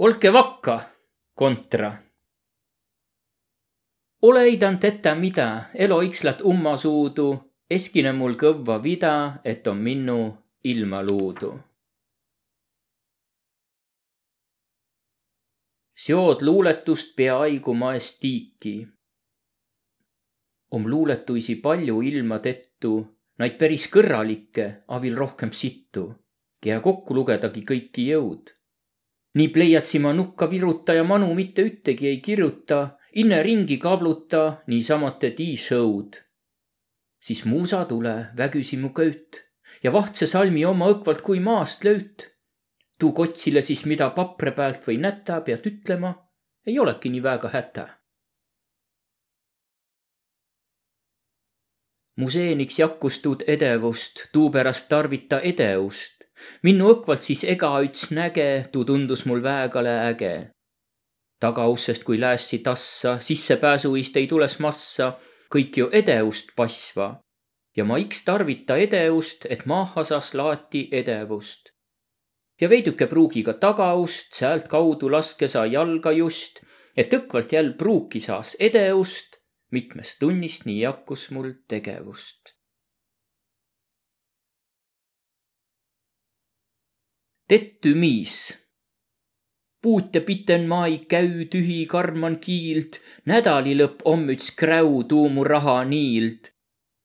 olge vakka, kontra. ole eidant ette mida, elo ikslat umma suudu, eskine mul kõvva vida, et on minnu ilma luudu. seod luuletust peaaegu maest tiiki. om luuletuisi palju ilma tettu, naid päris kõrralikke, avil rohkem sittu, kea kokku lugedagi kõiki jõud nii pleiatsi ma nukka viruta ja manu mitte üttegi ei kirjuta, inne ringi kabluta niisamate tii-show'd. siis muusa tule, vägüsi mu köüt ja vahtse salmi oma õkvalt kui maast lööt. tuu kotsile siis, mida papre pealt või näta pead ütlema, ei olegi nii väga häta. museeniks jakkus tuud edevust, tuu pärast tarvita edeust minnu õkvalt siis egaüts näge, tuu tundus mul väegale äge. tagaussest, kui läässi tassa, sissepääsuist ei tules massa, kõik ju edeust pasva. ja ma iks tarvita edeust, et maahasas laati edevust. ja veiduke pruugiga tagaust, sealt kaudu laske sa jalga just, et õkvalt jälle pruuki saas edeust, mitmest tunnist nii jakkus mul tegevust tetty miis. puut ja piten mai käü tühi karman kiild, nädalilõpp om üts kräu tuumu raha niild.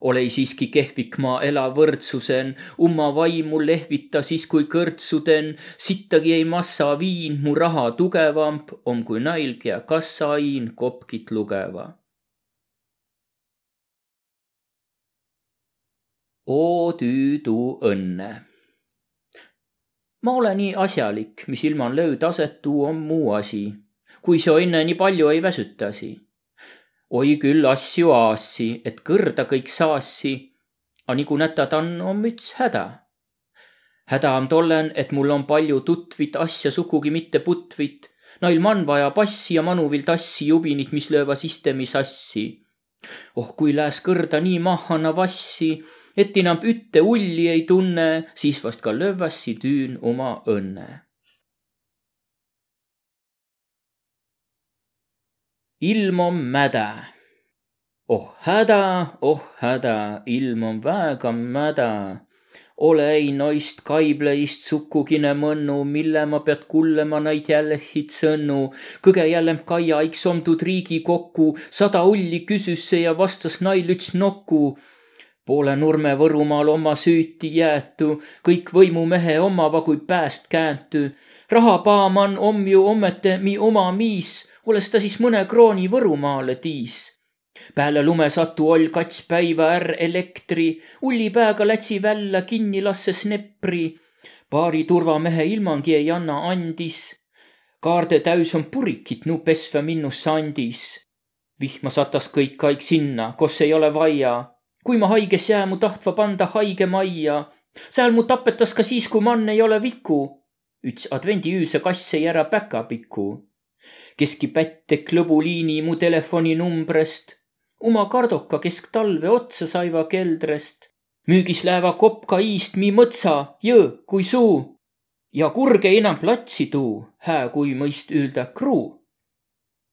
olei siiski kehvik ma ela võrdsusen, umma vaimu lehvita siis kui kõrtsuden, sittagi ei massa viin, mu raha tugevamp. Om kui nalg ja kassaiin kopkit lugeva. Oo tüüdu õnne ma ole nii asjalik, mis ilman löötasetu on muu asi, kui see enne nii palju ei väsütasi. oi küll asju aassi, et kõrda kõik saassi, a nigu nätad on, on müts häda. häda on tollen, et mul on palju tutvit asja sugugi mitte putvit, nail man vaja passi ja manuvil tassi jubinit, mis lööva sistemi sassi. oh, kui lääs kõrda nii maha navassi et enam ütte ulli ei tunne, siis vast ka lövvassi tüün oma õnne. ilm on mäda. oh häda, oh häda, ilm on väga mäda ole ei noist kaibleist sukukine mõnnu, mille ma pead kullema naid jälle hitsõnnu. kõge jälle kaia iks omdud Riigikokku, sada ulli küsis see ja vastas nail üts nokku poole nurme Võrumaal oma süüti jäetu, kõik võimumehe omava kui pääst kääntu. rahapaaman om ju ommete mi oma miis, olles ta siis mõne krooni Võrumaale tiis. peale lumesatu oll kats päiva ärr elektri, ullipäega lätsi välja kinni lasses nepri. paari turvamehe ilmangi ei anna andis. kaarde täis on purikit nu pesva minnus andis. vihma satas kõik kaik sinna, kus ei ole vaia kui ma haiges jää, mu tahtva panda haige majja. sääl mu tapetas ka siis, kui mann ei ole viku. üts advendiüüse kass ei ära päkapiku. keski pätte klõbuliini mu telefoninumbrest. oma kardoka kesk talve otsa saiva keldrest. müügis lääva kopka iist mi mõtsa, jõ kui suu. ja kurge enam platsi tuu, hää kui mõist üülda kruu.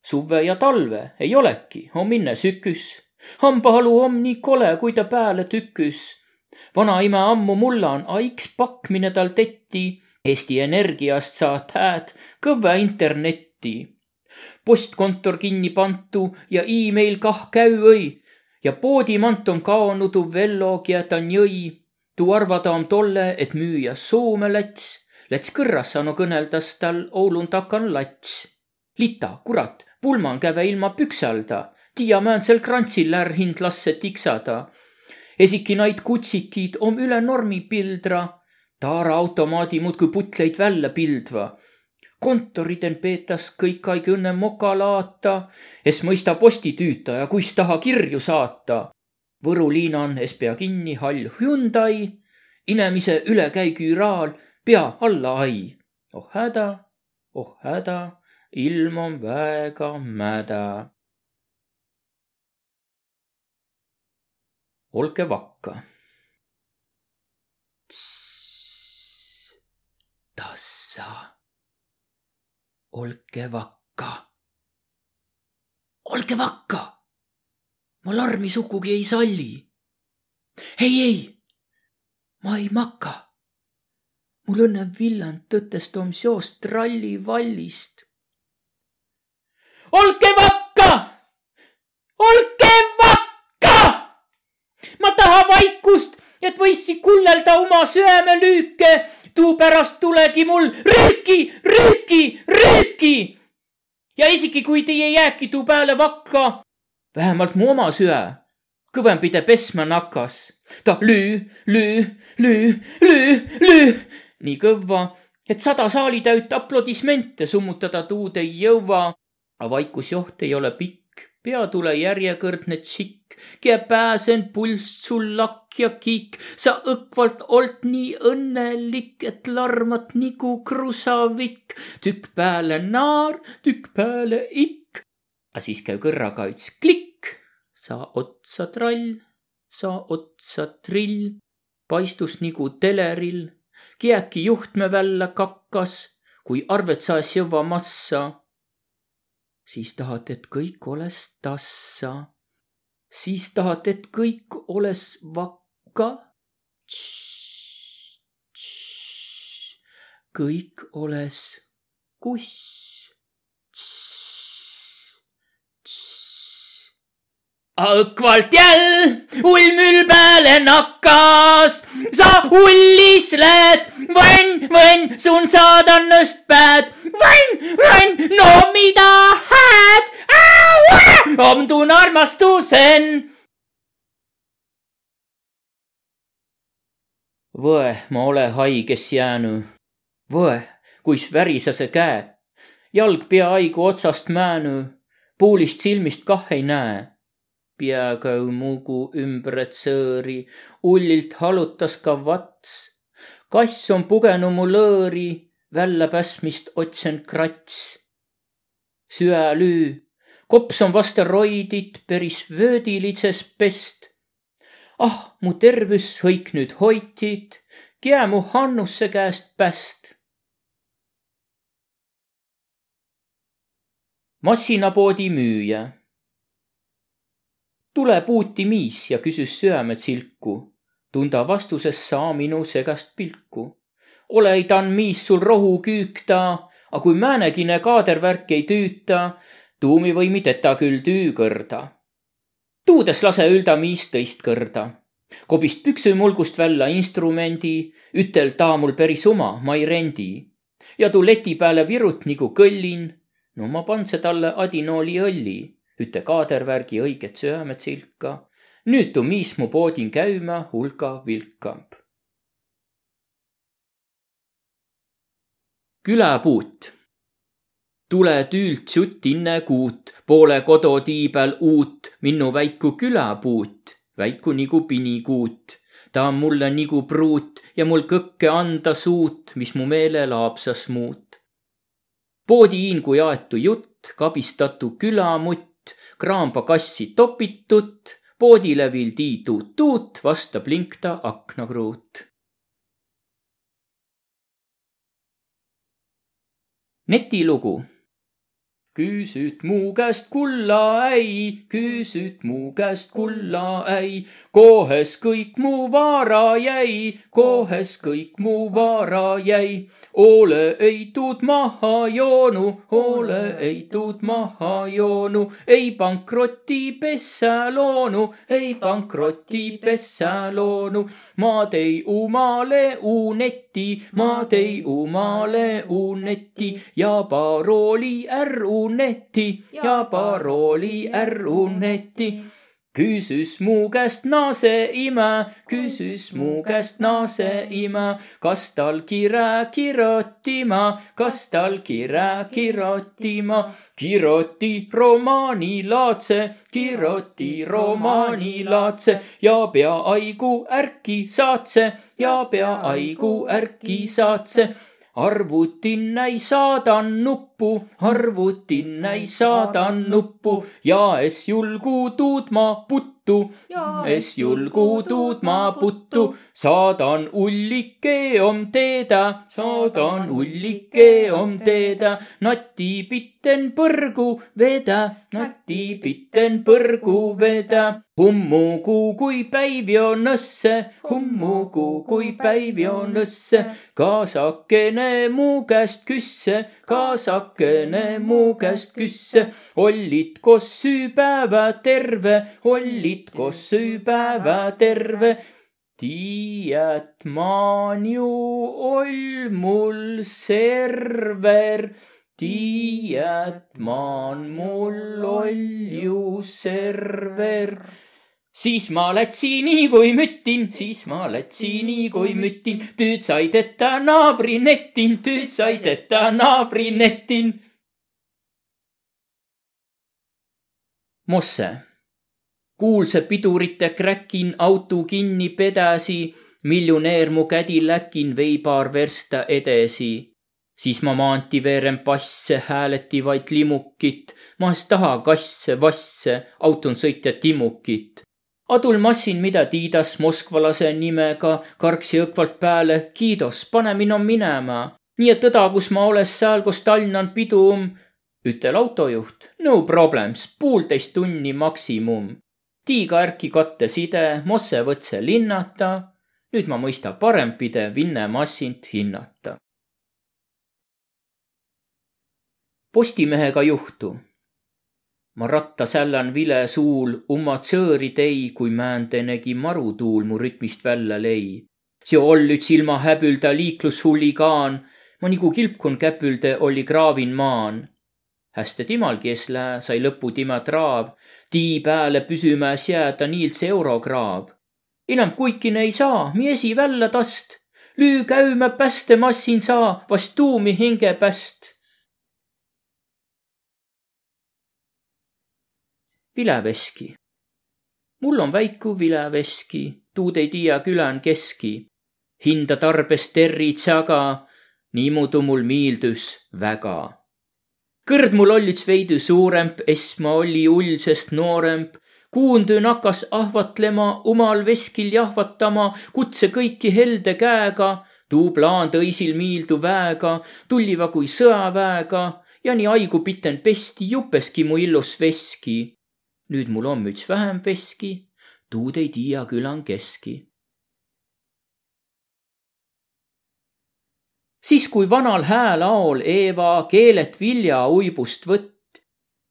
suve ja talve ei oleki, on minne süküs hambahalu om nii kole, kui ta pääle tüküs. vanaime ammu mullan, a iks pakmine tal tetti. Eesti Energiast saad hääd kõve internetti. postkontor kinni pantu ja email kah käü-õi ja poodimant on kaonud vellog ja ta jõi. tuu arvada on tolle, et müüja Soome läts, läts kõrrassa no kõneldas tal Oulun takan lats. Lita, kurat, pulman käve ilma püksalda diamäntsel krantsil lär hind lasse tiksada. esiki naid kutsikid om üle normi pildra. taara automaadi muudkui putleid välja pildva. kontoriden peetas kõik aeg õnne moka laata, es mõista postitüütaja, kuis taha kirju saata. Võru liinan es pea kinni hall Hyundai, inemise ülekäigu raal pea alla ai. oh häda, oh häda, ilm on väga mäda olge vakka. tassa olge vakka. olge vakka. ma larmi sugugi ei salli. ei, ei, ma ei maka. mul õnneb villand tõttest om seost tralli vallist. olge vakka, olge. Ma taha vaikust, et võissi kullelda oma süämelüüke tuu pärast tulegi mul rüüki, rüüki, rüüki. ja isegi kui teie jääki tuu peale vakka, vähemalt mu oma süä kõvempide pesma nakkas. ta lüü, lüü, lüü, lüü, lüü nii kõvva, et sada saalitäit aplodismente summutada tuud ei jõua. A vaikusjoht ei ole pikk, peatule järjekõrdne tšikk kie pääsen pulss sul lakk ja kiik. sa õkvalt olt nii õnnelik, et larmat nigu krusavikk. tükk pääle naar, tükk pääle ikk. A siis käü kõrraga üts klikk. sa otsa trall, sa otsa trill. paistus nigu telerill. kiäki juhtme välja kakkas, kui arvet saas jõua massa siis tahad, et kõik oleks tassa siis tahad, et kõik oleks vakka. kõik oleks kuss. Õkvalt jäll ulmül peale nakkas, sa ullisled, võnn, võnn, sun saadan nõst päed, võnn, võnn, no mida hääd om tuun armastusen. Võe, ma ole haiges jäänu. Võe, kuis värisase käe. jalg peaaegu otsast määnu, puulist silmist kah ei näe. Peakäü mugu ümbret sõõri, ullilt halutas ka vats. kass on pugenu mu lõõri, välja pääsmist otsen krats. süä lüü kops on vasta roidit päris vöödilitses pest. ah, mu tervüs hõik nüüd hoitit, kää mu Hannusse käest päst. massinapoodi müüja. Tuleb uuti miis ja küsis süämed silku. tunda vastuses saa minu segast pilku. ole tan miis sul rohu küükta, a kui määnegine kaadervärk ei tüüta, tuumi võimi teda küll tüü kõrda. tuudes lase ülda miist tõist kõrda. kobist püksümulgust välja instrumendi, ütel taa mul päris oma, ma ei rendi. ja tuu leti peale virut nagu kõllin. no ma pandse talle adinooli õlli, üte kaadervärgi õiget süämed silka. nüüd tuu miis mu poodin käima hulga vilkamb. külapuut tule tüült sutt inne kuut, poole kodotiibel uut, minnu väiku külapuut, väiku nigu pinikuut. ta on mulle nigu pruut ja mul kõkke anda suut, mis mu meele laapsas muut. poodiin kui aetu jutt, kabistatu külamutt, kraamba kassi topitut, poodilevil tiituut-tuut, vastab linkta aknakruut. Netilugu küsüt mu käest kulla äi, küsüt mu käest kulla äi, kohes kõik mu vara jäi, kohes kõik mu vara jäi. ole ei tuud maha joonu, ole ei tuud maha joonu, ei pankroti pessa loonu, ei pankroti pessa loonu. ma tei umale unetti, ma tei umale unetti ja parooli ärru uneti ja parooli äruneti. Küsis mu käest naase ime, küsis mu käest naase ime, kas tal kire kirjutima, kas tal kire kirjutima. kirjuti romaanilaadse, kirjuti romaanilaadse ja peaaegu ärki saatse ja peaaegu ärki saatse arvutin ei saada nuppu, arvutin ei saada nuppu. Ja es julgu tuud ma puttu es julgu tuud ma puttu, saadan ullike om teeda, saadan ullike om teeda, nati pitten põrgu veda, nati pitten põrgu veda. Hummukuu, kui päiv on õsse, hummukuu, kui päiv on õsse, kaasakene mu käest küsse, kaasakene mu käest küsse. olid koos süüpäeva terve, olid koos süüpäeva terve. tiiät maan ju ol mul server tiiät maan mul ol ju server siis ma lätsin nii kui müttin, siis ma lätsin nii kui müttin, tüüd sai teda naabri nettin, tüüd sai teda naabri nettin. Mosse. kuulsa pidurite kräkin auto kinni pedasi, miljonäär mu kädi läkin veibaar versta edesi. Siis ma maanti veeren passe, hääleti vaid limukit, ma es taha kasse, vasse, auton sõitja timukit adul massin, mida tiidas moskvalase nimega, karksi õkvalt pääle, kiidos, pane minu minema. nii et tõda, kus ma oles seal, kus Tallinn on pidum, ütel autojuht, no problems, poolteist tunni maksimum. tiiga ärki katteside, mosse võtse linnata. nüüd ma mõista parempide Vinne massint hinnata. Postimehega juhtu ma rattasällan vile suul, umma tsõõri tei, kui määndenegi marutuul mu rütmist välja lei. see ollüts ilma häbülda liiklushuligaan, ma nagu kilpkun käpülde oli kraavin maan. hästi timalgi es lää, sai lõpu tima traav, tii pääle püsümäs jääda niiltse eurokraav. enam kuikine ei saa, mi esi välja tast, lüü käümä päste massin saa, vast tuumi hinge päst vileveski. mul on väiku vileveski, tuud ei tiia külän keski. hinda tarbes territs aga, niimoodi mul miildus väga. kõrd mul ollits veidi suuremp, es ma olli ulsest nooremp, kuundu nakas ahvatlema, omal veskil jahvatama, kutse kõiki helde käega, tuu plaan tõisil miildu väega, tulliva kui sõjaväega ja nii haigu piten pesti jupeski mu illus veski nüüd mul on müts vähem veski, tuud ei tiia külan keski. siis, kui vanal häälaol Eeva keelet vilja uibust võtt,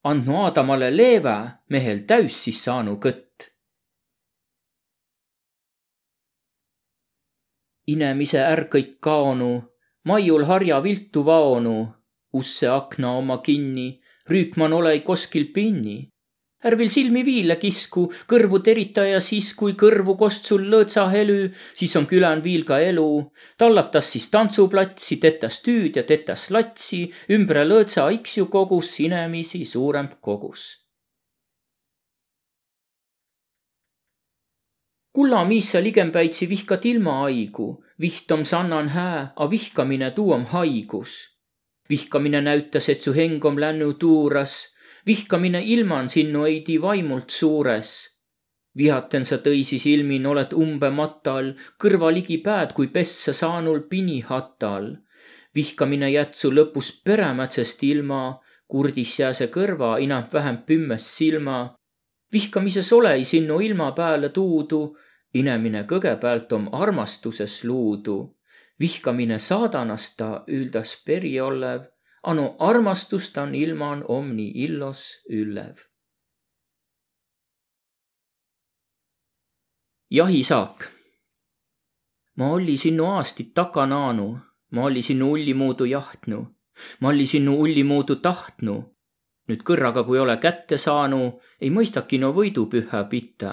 andnu Aadamale leevä, mehel täis siis saanu kõtt. inemise ärkõik kaonu, maiul harja viltu vaonu, usse akna oma kinni, rüüpman olei koskil pinni ärvil silmi viile kisku, kõrvu terita ja siis, kui kõrvu kost sul lõõtsa helü, siis on külän viil ka elu. tallatas siis tantsuplatsi, tetas tüüd ja tetas latsi, ümbre lõõtsa iksju kogus sinemisi suurem kogus. kullamiissa ligempäitsi vihkat ilmahaigu, vihtom sannan hää, a vihkamine tuuom haigus. vihkamine näütas, et su heng om lännu tuuras vihkamine ilman sinnu eidi vaimult suures. vihaten sa tõisi silmin, oled umbe matal, kõrva ligi pääd, kui pessa saanul pini hatal. vihkamine jätsu lõpus peremätsest ilma, kurdis jääse kõrva enam-vähem pümmes silma. vihkamises olei sinnu ilma pääle tuudu, inemine kõgepealt om armastuses luudu. vihkamine saadanast ta üldas peri olev anu armastustan ilman omni illos üllev. jahisaak. ma olli sinnu aastit takanaanu, ma olli sinnu ullimuudu jahtnu, ma olli sinnu ullimuudu tahtnu. nüüd kõrraga, kui ole kätte saanu, ei mõistaki no võidupüha pita.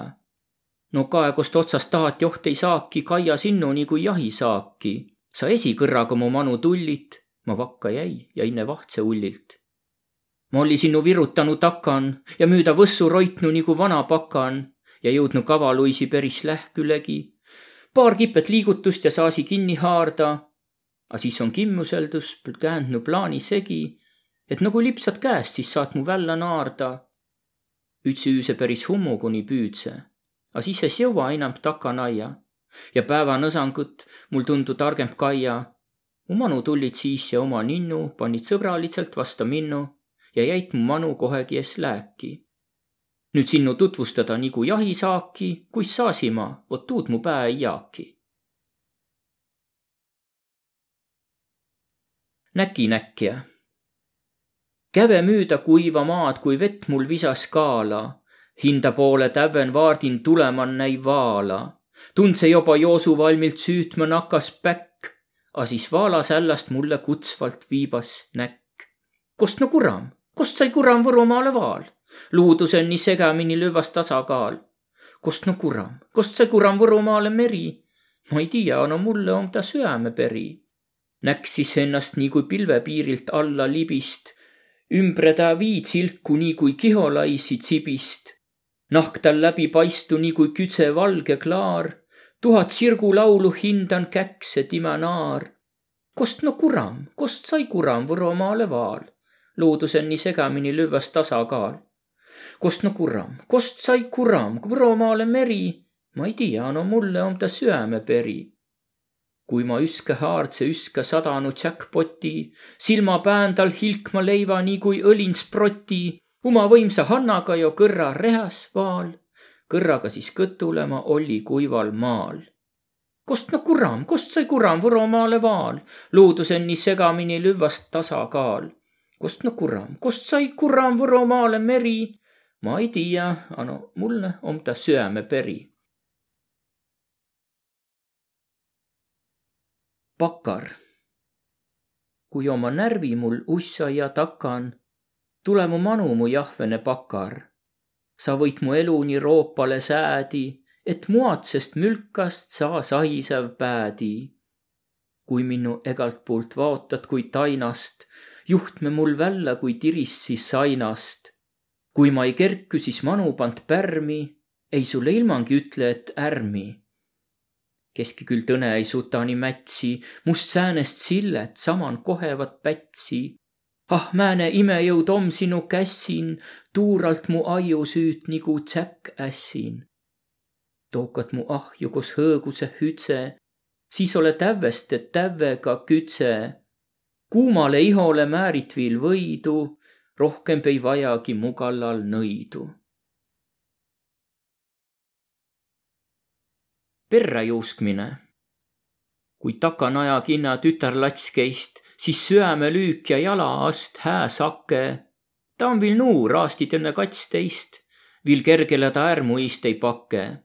no kaegost otsast tahat joht ei saaki kaia sinnuni kui jahisaaki. sa esikõrraga mu manu tullit ma vakka jäi ja inne vahtse ullilt. ma olli sinnu virutanu takan ja müüda võssu roitnu nagu vana pakan ja jõudnu kavaluisi päris lähkülegi. paar kipet liigutust ja saasi kinni haarda. A siis on kimmuseldus käändnu plaani segi, et nagu lipsad käest, siis saad mu välja naarda. ütsi üüse päris hummuguni püüdse, A siis es jõua enam takanaia ja päevanõsangut mul tundu targemp kaia. Mu manu tullid siis ja oma ninnu panid sõbraliselt vasta minnu ja jäid mu manu kohegi ees lääki. nüüd sinnu tutvustada nagu jahisaaki, kuis saasima, vot tuud mu päe ei jaaki. näkinäkkija. käve müüda kuiva maad, kui vett mul visas kaala. hinda poole täven vaardin tuleman näi vaala tundse joba Joosu valmilt süütma nakas päkk, a siis vaala sällast mulle kutsvalt viibas näkk. kost no kuram, kost sai kuram Võrumaale vaal? luudus on nii segamini lüvas tasakaal. kost no kuram, kost sai kuram Võrumaale meri? ma ei tea, no mulle on ta süämeperi. näksis ennast nii kui pilvepiirilt alla libist, ümbre ta viitsilku nii kui kiholaisi tsibist nahk tal läbi paistu nii kui kütse valge klaar. Tuhat sirgulaulu hindan käkse tima naar. kost no kuram, kost sai kuram Võromaale vaal? loodus on nii segamini lüvas tasakaal. kost no kuram, kost sai kuram Võromaale meri? ma ei tea, no mulle on ta süämeperi kui ma üske haardse üska sadanud jackpoti, silmapään tal hilkma leiva nii kui õlin sproti uma võimsa Hannaga jo kõrra rehas vaal, kõrraga siis kõtulema oli kuival maal. kost no kuram, kost sai kuram Võromaale vaal, luudus on nii segamini lüvast tasakaal. kost no kuram, kost sai kuram Võromaale meri? ma ei tea, ano mulle on ta süämeperi. pakar. kui oma närvi mul ussa ja takan tule mu manu, mu jahvene pakar. Sa võid mu elu nii roopale säädi, et muatsest mülkast saa sahisev päädi. kui minu egalt poolt vaatad kui tainast, juhtme mul välja kui tirissi sainast. kui ma ei kerku, siis manu pand pärmi, ei sulle ilmangi ütle, et ärmi keski küll tõne ei suta nii mätsi, must säänest sillet saman kohevat pätsi ah määne imejõud om sinu kässin, tuuralt mu aiu süüt nagu tsäkk ässin. tookad mu ahju koos hõõguse hütse, siis ole tävvest, et tävvega kütse. kuumale ihole määrit viil võidu, rohkem ei vajagi mu kallal nõidu. perra juuskmine. kui takanaja kinna tütarlatskeist siis süämelüük ja jalaast hääsake. ta on viil nuur aastid enne katsteist, viil kergele ta ärmuist ei pake.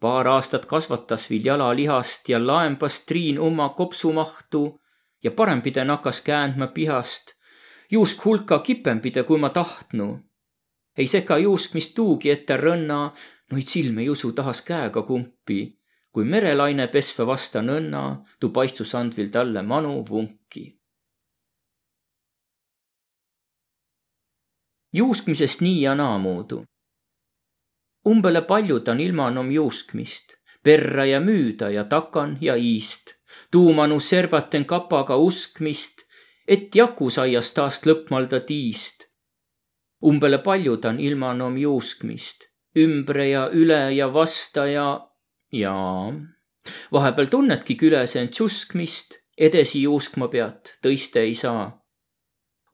paar aastat kasvatas viil jalalihast ja laembas triin oma kopsumahtu ja parempide nakas käändma pihast. juusk hulka kipempide, kui ma tahtnu. ei seka juusk, mis tuugi ette rõnna, noid silme ei usu tahas käega kumpi kui merelaine pesva vasta nõnna, tuu paistus andvil talle manu vunki. juuskmisest nii ja naamoodi. umbele paljud on ilmanom juuskmist, perra ja müüda ja takan ja iist, tuumanu serbaten kapaga uskmist, et jakusaiast taast lõpmalda tiist. umbele paljud on ilmanom juuskmist, ümbre ja üle ja vasta ja jaa, vahepeal tunnedki külesen tšuskmist, edasi juuskma pead, tõiste ei saa.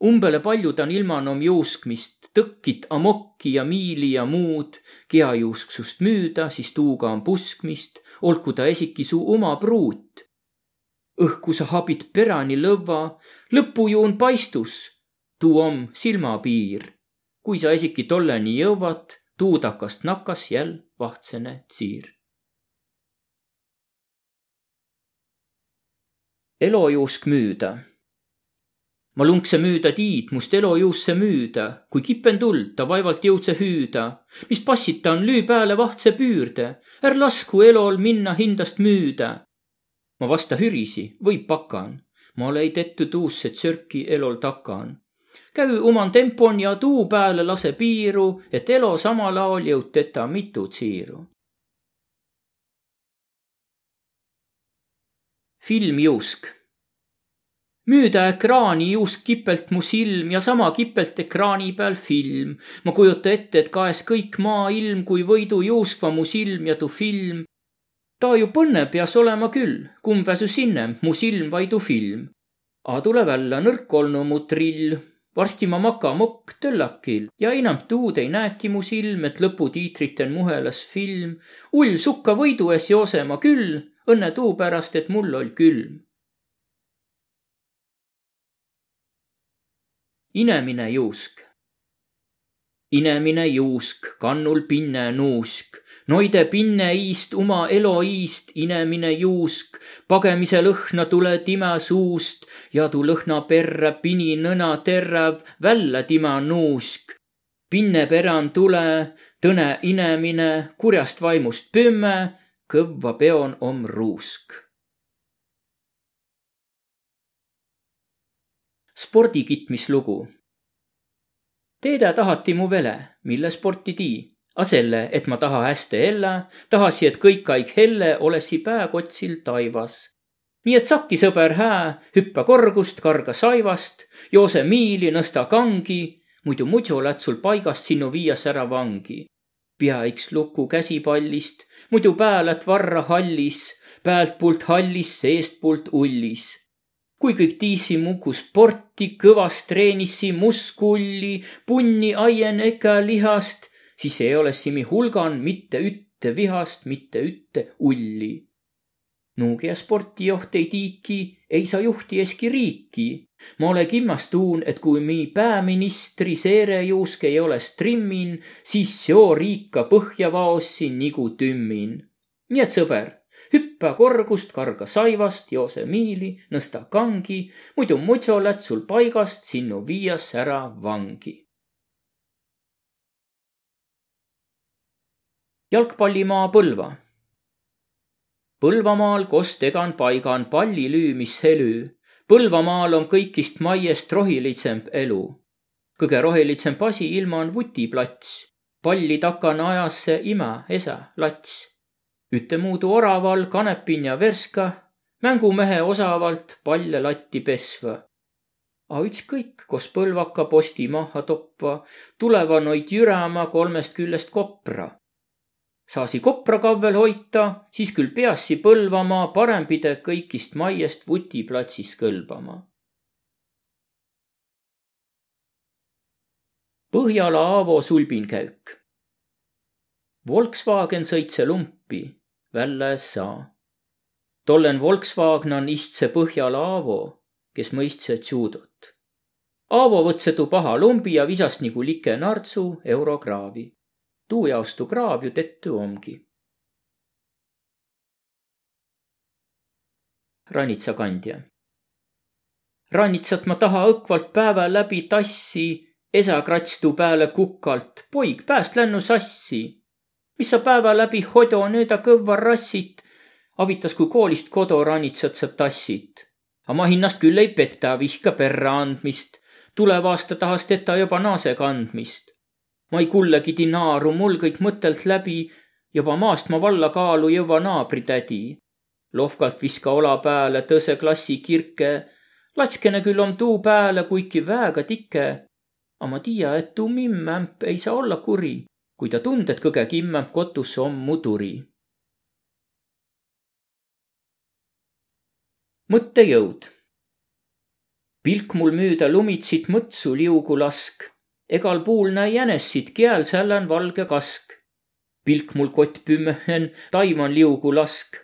umbele paljud on ilmanom juuskmist, tõkkit amokki ja miili ja muud, keajuusksust müüda, siis tuuga on puskmist, olgu ta esiki su oma pruut. õhku sa habid perani lõva, lõpujuun paistus, tuu om silmapiir. kui sa esiki tolleni jõuad, tuudakast nakas jäl vahtsene tsiir elojuusk müüda. ma lunkse müüda tiid, must elojuusse müüda, kui kipen tuld, ta vaevalt jõudse hüüda. mis passid ta on, lüü pääle vahtse püürde, är lasku elol minna hindast müüda. ma vasta hürisi, võib pakan, ma olei tettu tuusse tsörki elol takan. käü oman tempon ja tuu pääle lase piiru, et elo samal ajal jõud teda mitu tsiiru film Juusk. müüda ekraani juust kipelt mu silm ja sama kipelt ekraani peal film. ma kujuta ette, et kaes kõik maailm, kui võidu juuskva mu silm ja tu film. ta ju põnne peas olema küll, kumb väsus innem, mu silm vai tu film. A tule välja nõrk olnu mu trill, varsti ma maka mokk töllakil ja enam tuud ei näeki mu silm, et lõputiitriten muhelas film. ull sukka võidu ees joosema küll, õnne tuu pärast, et mul oll külm inemine juusk. inemine juusk, kannul pinne nuusk, noide pinne iist uma elo iist, inemine juusk, pagemise lõhna tule tima suust ja tu lõhna perre pini nõna terrav, välja tima nuusk. pinne peran tule, tõne inemine, kurjast vaimust pümme, kõvva peon om ruusk spordikitmislugu. Teedä tahati mu vele, mille sporti tii, a selle, et ma taha hästi ella, tahasi, et kõik aig helle olessi pääkotsil taivas. nii et sakki sõber hää, hüppa korgust, karga saivast, joose miili, nõsta kangi, muidu muidu lätt sul paigast sinu viias ära vangi. Pea iks luku käsipallist, muidu pää lätt varra hallis, pealtpoolt hallis, seestpoolt ullis kui kõik tiisi muku sporti, kõvast treenissi muskulli, punni aien eka lihast, siis ei ole simi hulgan mitte ütte vihast, mitte ütte ulli. Nuugia sportijoht ei tiiki, ei saa juhti eski riiki. Ma ole kimmas tuun, et kui mi pääministri seerejuusk ei ole strimmin, siis seo riika põhja vaossi nigu tümmin. nii et sõber hüppa korgust, karga saivast, joose miili, nõsta kangi, muidu muidu lätt sul paigast sinnu viias ära vangi. jalgpallimaa Põlva. Põlvamaal kost egan paigan palli lüümis helü. Põlvamaal on kõikist maiest rohilitsem elu. kõige rohelitsem asi ilma on vutiplats. palli takana ajasse ima, esa, lats ütemuudu oraval kanepin ja verska, mängumehe osavalt palle latti pesva. A ükskõik, kos põlvaka posti maha toppa, tuleva noid jürama kolmest küljest kopra. Saasi kopra kavvel hoita, siis küll peassi põlvama, parem pide kõikist maiest vutiplatsis kõlbama. Põhjala Aavo sulbinkäük. Volkswagen sõitse lumpi välja es saa. tollen Volkswagen istse põhjal Aavo, kes mõistse judot. Aavo võtse tu paha lumbi ja visas nagu like nartsu eurokraavi. Tuu jaos tu kraav ju tettu omgi. rannitsakandja. rannitsat ma taha õkvalt päeva läbi tassi, esa krats tu peale kukalt, poig, pääst lännu sassi mis sa päeva läbi hodo nõõda kõvva rassit, avitas, kui koolist kodu ranitsat sa tassid. aga ma hinnast küll ei peta vihka perra andmist, tuleva aasta tahas teda juba naase kandmist. Ma ei kullegi dinaaru, mul kõik mõttelt läbi, juba maast ma valla kaalu jõua naabritädi. lohkalt viska ola peale tõse klassi kirke, latskene küll on tuu peale, kuigi väega tike. aga ma tiia, et tuu mimmämp ei saa olla kuri kui ta tunded kõge kimmem kotus om muduri. mõttejõud. pilk mul müüda lumitsit mõtsu liugu lask, egal puul näe jänessit, kiel sällän valge kask. pilk mul kott pümmehen, taiman liugu lask,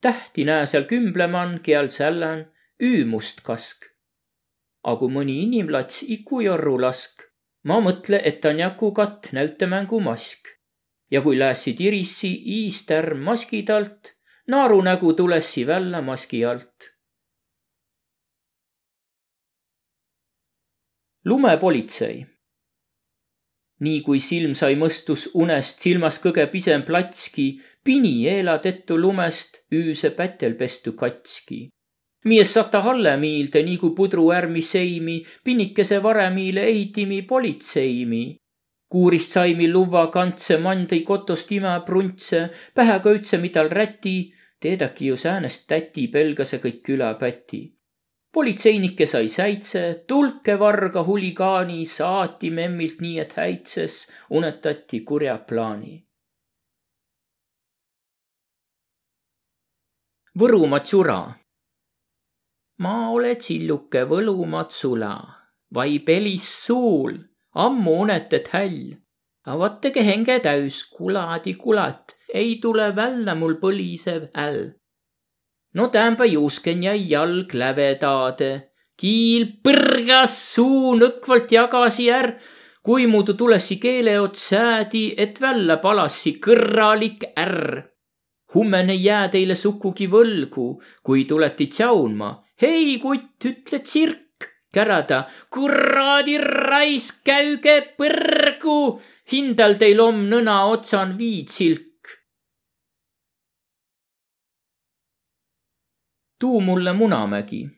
tähti näe seal kümbleman, kiel sällän üümust kask. A kui mõni inimlats iku jorru lask ma mõtle, et on jakukatt näütemängu mask. ja kui läässid irissi iistärm maski talt, naarunägu tulessi välja maski alt. lumepolitsei. Nii kui silm sai mõstus unest, silmas kõge pisem platski, pini eela tettu lumest, üüse pätel pestu katski mies sata hallemiilde nagu pudruärmi seimi, pinnikese varemiile ehitimi politseimi. kuurist saimi luva kantse mandei kotost ima pruntse, pähega ütse midal räti, teedaki ju säänest täti pelgase kõik külapäti. Politseinike sai säitse, tulke varga huligaani, saati memmilt nii, et häitses, unetati kurja plaani. Võrumaa tsura. ma ole tsilluke võlumaa tsula, vai pelis suul, ammu unetet häll. avatege henge täis kuladi kulat, ei tule välja mul põlisev häll no tämänpä juusken jäi jalg lävedaade. kiil põrgas suu nõkvalt jagasi är, kui muidu tulessi keele ots säädi, et välja palassi kõrralik ärr. hummene jää teile sukugi võlgu, kui tuleti tsaunma. hei kutt, ütle tsirk, kärada. kuradi raisk, käüge põrgu, hindal teil om nõna otsan viitsilk. Tuu mulle Munamägi.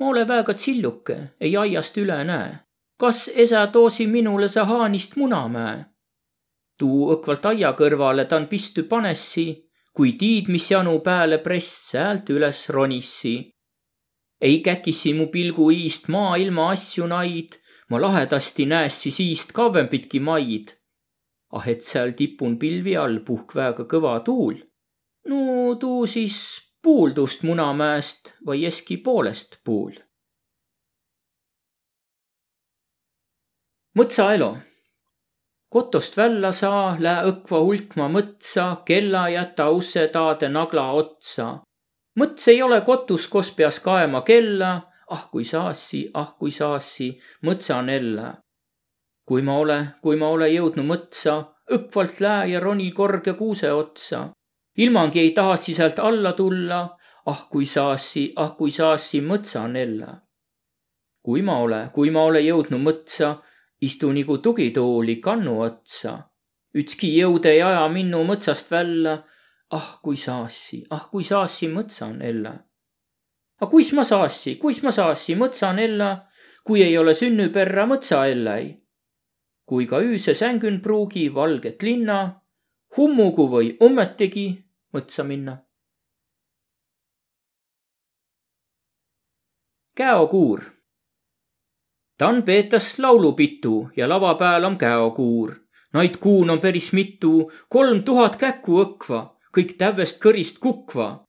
ma ole väega tsilluke, ei aiast üle näe. kas esa toosi minule sa haanist Munamäe? tuu õkvalt aia kõrvale tan pistü panessi, kui tiid, mis janu pääle press säält üles ronissi. ei käkissi mu pilgu iist maailma asju naid, ma lahedasti näessi siist kauempitki maid. ah et seal tipun pilvi all puhk väega kõva tuul. no tuu siis puuldust Munamäest või eski poolest puul. mõtsaelo. kotost välja saa, lää õkva hulkma mõtsa, kella jäta usse taade nagla otsa. mõts ei ole kotus, kos peas kaema kella, ah kui saassi, ah kui saassi, mõtsan ella. kui ma ole, kui ma ole jõudnud mõtsa, õkvalt lää ja roni korge kuuse otsa ilmangi ei tahtsi sealt alla tulla. ah kui saassi, ah kui saassi mõtsanella. kui ma ole, kui ma ole jõudnud mõtsa, istu nagu tugitooli kannu otsa. ükski jõud ei aja minu mõtsast välja. ah kui saassi, ah kui saassi mõtsanella. aga kuis ma saassi, kuis ma saassi mõtsanella, kui ei ole sünniperra mõtsaellai kui ka ööse sängyn pruugi valget linna, hummugu või ommetigi mõtsa minna. käokuur. ta on peetas laulupitu ja lava pääl on käokuur. Naid kuun on päris mitu, kolm tuhat käku õkva, kõik tävvest kõrist kukva.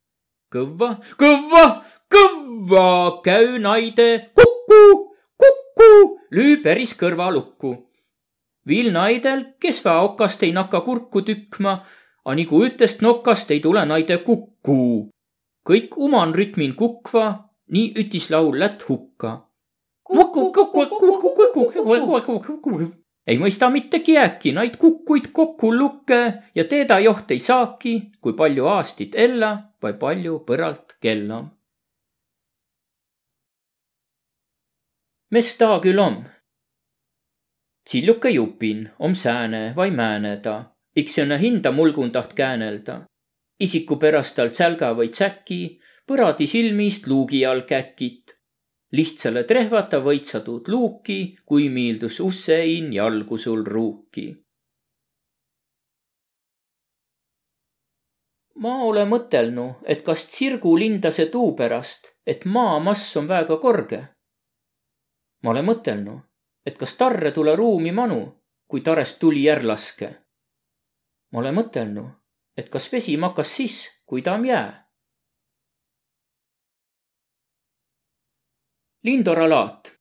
kõvva, kõvva, kõvva, käü naide kuku, kuku, lüü päris kõrvalukku. viil naidel, kes väokast ei nakka kurku tükkma a nagu ütest nokast ei tule naide kuku. kõik uman rütmin kukva, nii ütis laul lätt hukka. ei mõista mitte kiäki, naid kukkuid kokku lukke ja teeda joht ei saaki, kui palju aastit ella või palju põralt kella. mis ta küll on? Tsilluke jupin om sääne vai määne ta Iks õnne hinda mulgun taht käänelda. isiku pärast tal sälga või tsäki, põradi silmist luugi all käkit. lihtsale trehvata võitsatud luuki, kui miildus ussein jalgu sul ruuki. ma ole mõtelnu, et kas tsirgu lindase tuu pärast, et maa mass on väga korge. ma olen mõtelnu, et kas tarre tule ruumi manu, kui tarest tuli järg laske ma olen mõtelnud, et kas vesi makas siis, kui ta on jää. Lindora laat.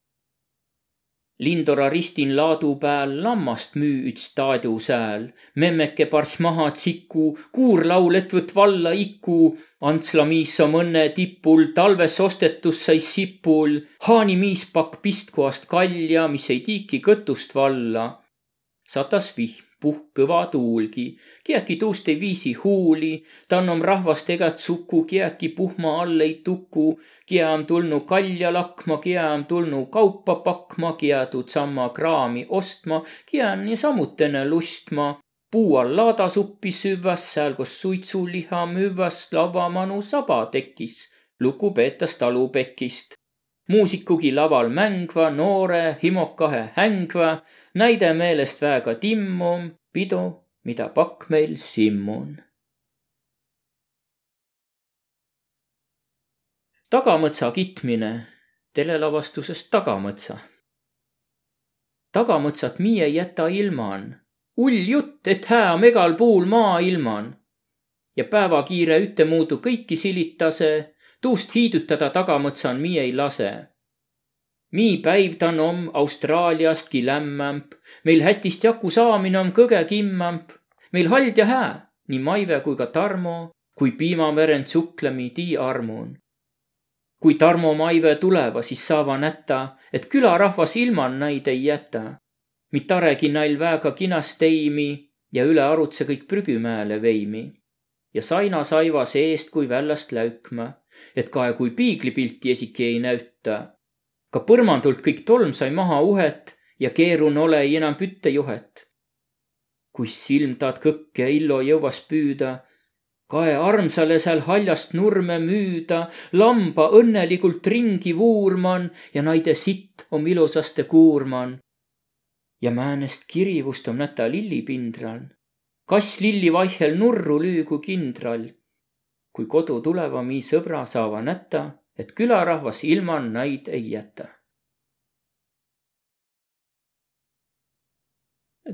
Lindora ristin laadu pääl lammast müü üts taadu sääl. memmeke pars maha tsiku, kuurlaul etvõt valla iku. Antsla miis om õnne tipul, talves ostetus sai sipul. haani miis pakk pistkoast kalja, mis ei tiiki kõtust valla. satas vihm puhk kõva tuulgi, kiäki tuust ei viisi huuli, tannom rahvast egat suku, kiäki puhma all ei tuku, kia on tulnu kalja lakma, kia on tulnu kaupa pakma, kia tuudsamma kraami ostma, kia on niisamutene lustma. Puu all laadasuppi süvvas, seal kus suitsuliha müüvas lavamanu saba tekkis, lugu peetas talupekist muusikugi laval mängva, noore himokahe hängva, näide meelest väega timmum, pidu, mida pakk meil simmun. tagamõtsa kitmine, telelavastusest Tagamõtsa. tagamõtsat mii ei jäta ilman, hull jutt, et hää megal puul maailman. ja päevakiire ütemuudu kõiki silitase, tuust hiidutada tagamõtsan mii ei lase mii päiv ta om Austraaliastki lämmämp, meil hätist jagu saamine on kõge kimmamp. meil hald ja hää, nii Maive kui ka Tarmo, kui piimamerend suklemi tii armun kui Tarmo Maive tuleva, siis saava näta, et külarahvas ilman näid ei jäta. mit taregi näil väega kinas teimi ja üle arutse kõik prügimäele veimi. ja saina saiva seest kui väljast läükma, et kae kui piiglipilti esiki ei näüta. Ka põrmandult kõik tolm sai maha uhet ja keerun ole ei enam püttejuhet. kus silm taad kõkke illo jõuas püüda kae armsale seal haljast nurme müüda, lamba õnnelikult ringi vuurman ja naide sitt om ilusaste kuurman. ja määnest kirivust om näta lillipindral. kass lilli vaihel nurru lüügu kindral. kui kodu tuleva mi sõbra saava näta, et külarahvas ilman naid ei jäta.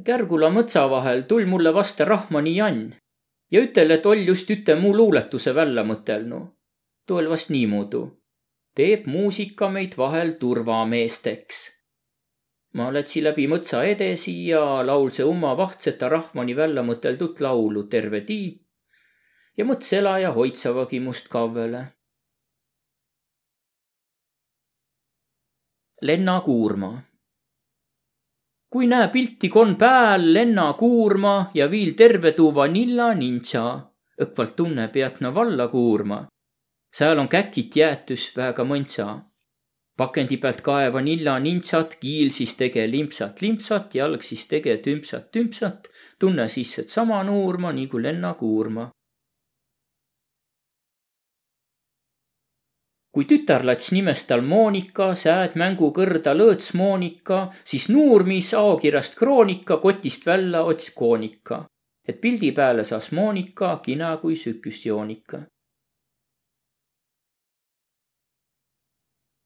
Kärgula mõtsa vahel tul mulle vasta Rahmani Jan ja ütel, et oll just üte mu luuletuse välja mõtelnu. tuu oll vast niimoodi. teeb muusika meid vahel turvameesteks. ma lätsi läbi mõtsa edesi ja laulse umma vahtseta Rahmani välja mõteldud laulu Terve tii ja mõts elaja hoitsavagi must kavvele. Lenna Kuurma kui näe pilti kon pääl lenna kuurma ja viil terve tuu vanilla nintsa, õkvalt tunne pead na valla kuurma. sääl on käkit jäätüs väega mõntsa. pakendi pealt kae vanilla nintsat, kiil siis tege limpsat limpsat, jalg siis tege tümpsat tümpsat, tunne siis, et sama nuurma nagu lenna kuurma kui tütarlats nimes tal Monika, sääd mängu kõrda lõõts Monika, siis nuurmis aokirjast kroonika kotist välja ots koonika. et pildi peale saas Monika kina kui süküsjoonika.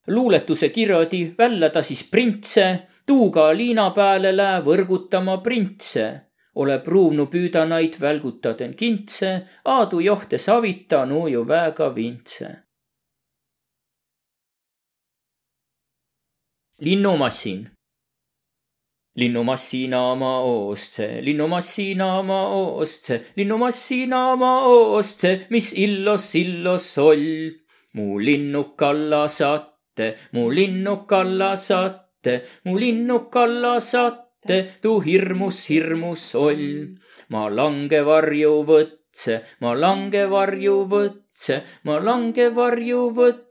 luuletuse kirjadi välja ta siis printse, tuuga liina peale lää võrgutama printse ole pruuvnu püüda naid välgutaden kintse, aadu johte savita nuuju väega vintse linnumassin. linnumassina ma ostse, linnumassina ma ostse, linnumassina ma ostse, mis illos, illos oll. mu linnuk alla satte, mu linnuk alla satte, mu linnuk alla satte, tuu hirmus, hirmus oll. ma langevarju võtse, ma langevarju võtse, ma langevarju võtse,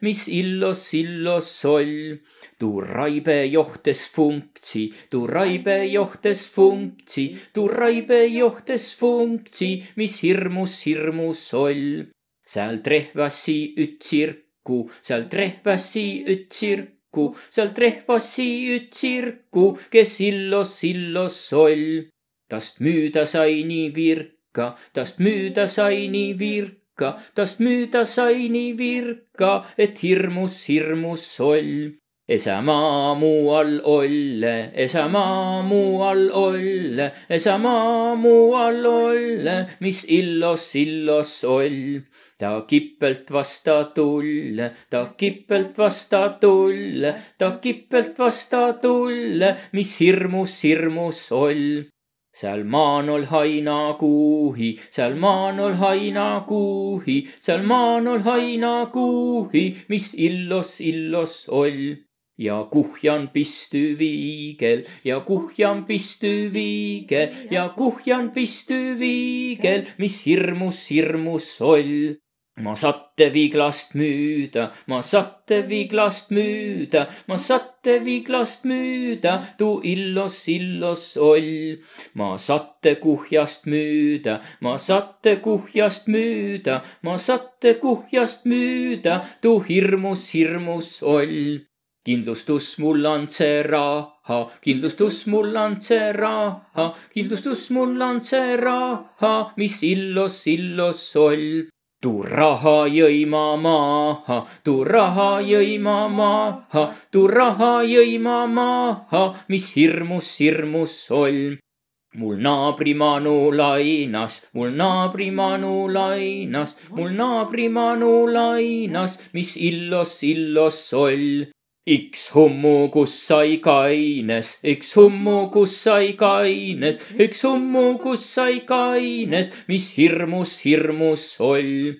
mis illos, illos oll Tu raibe johtes funktsi, tu raibe johtes funktsi, tu raibe johtes funktsi, mis hirmus, hirmus oll. seal trehvasi üt tsirku, seal trehvasi üt tsirku, seal trehvasi üt tsirku, kes illos, illos oll. tast müüda sai nii virka, tast müüda sai nii virka, tast müüda sai nii virka, et hirmus, hirmus oll Esämaa muu all olle, esämaa muu all olle, esämaa muu all olle, mis illos, illos oll. ta kippelt vasta tulle, ta kippelt vasta tulle, ta kippelt vasta tulle, mis hirmus, hirmus oll seal maanol haina kuuhi, seal maanol haina kuuhi, seal maanol haina kuuhi, mis illos, illos oll ja kuhjan pisty viigel ja kuhjan pisty viigel ja kuhjan pisty viigel, mis hirmus, hirmus oll. Ma satte viiglast müüda, ma satte viiglast müüda, ma satte viiglast müüda, tuu illos, illos oll. ma satte kuhjast müüda, ma satte kuhjast müüda, ma satte kuhjast müüda, tuu hirmus, hirmus oll kindlustus mul see raha, kindlustus mul see raha, kindlustus mul see raha, mis illos, illos oll. Tu raha jõi ma maha, tu raha jõi ma maha, tu raha jõi ma maha, mis hirmus, hirmus olm. mul naabrimanu lainas, mul naabrimanu lainas, mul naabrimanu lainas, mis illos, illos olm. X hummugus sai kaines, X hummugus sai kaines, X hummugus sai kaines, mis hirmus, hirmus oll.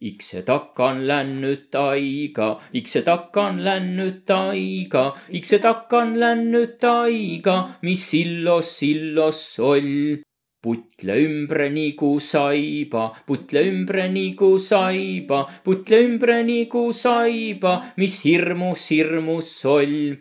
Ikse takan lännyt aika, ikse takan lännyt aika, ikse takan lännyt aika, mis sillos, sillos oll putle ümbre nagu saiba, putle ümbre nagu saiba, putle ümbre nagu saiba, mis hirmus, hirmus solm.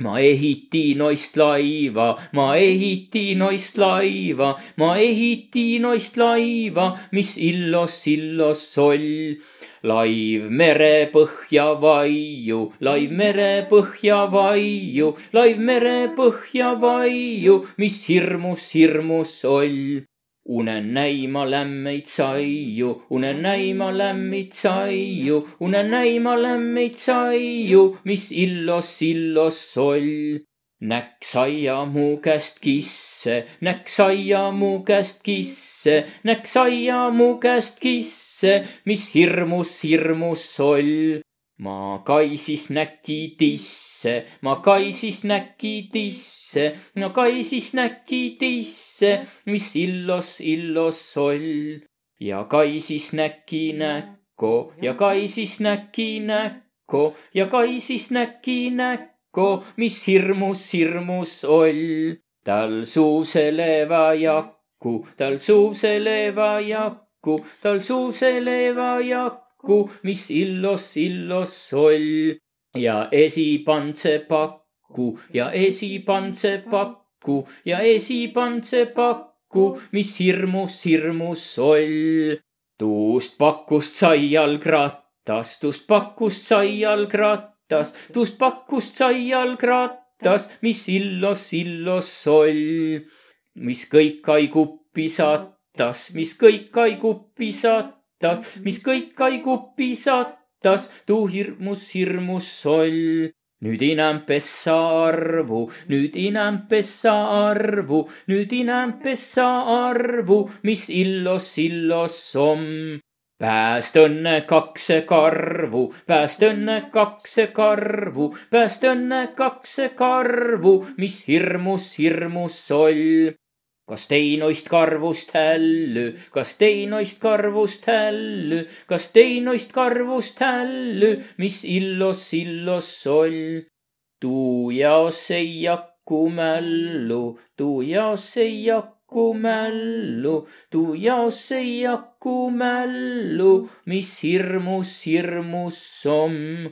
ma ehitin oist laiva, ma ehitin oist laiva, ma ehitin oist laiva, mis illos, illos solm laiv merepõhja vaiu, laiv merepõhja vaiu, laiv merepõhja vaiu, mis hirmus, hirmus oll. unen näima lämmeid saiu, unen näima lämmeid saiu, unen näima lämmeid saiu, mis illos, illos oll näkk saia mu käest kisse, näkk saia mu käest kisse, näkk saia mu käest kisse, mis hirmus, hirmus oll. ma kaisis näki tisse, ma kaisis näki tisse, ma kaisis näki tisse, mis illos, illos oll. ja kaisis näki näkku ja kaisis näki näkku ja kaisis näki näkku jakko, mis hirmus, hirmus oll. tal suuseleva jakku, tal suuseleva jakku, tal suuseleva jakku, mis illos, illos oll. ja esipantse pakku ja esipantse pakku ja esipantse pakku, mis hirmus, hirmus oll. tuust pakust sai jalgrattas, tuust pakust sai jalgrattas rattas, tust pakkust sai jalgrattas, mis illos, illos oll. mis kõik ai kuppi sattas, mis kõik ai kuppi sattas, mis kõik ai kuppi sattas, tuu hirmus, hirmus oll nüüd inem pessa arvu, nüüd inem pessa arvu, nüüd inem pessa arvu, mis illos, illos om pääst õnne kakse karvu, pääst õnne kakse karvu, pääst õnne kakse karvu, mis hirmus, hirmus oll. kas teinoist karvust hällu, kas teinoist karvust hällu, kas teinoist karvust hällu, mis illos, illos oll. tuu jaos ei jaku mällu, tuu jaos ei jaku jaku mällu, tuu jaos ei jaku mällu, mis hirmus, hirmus om.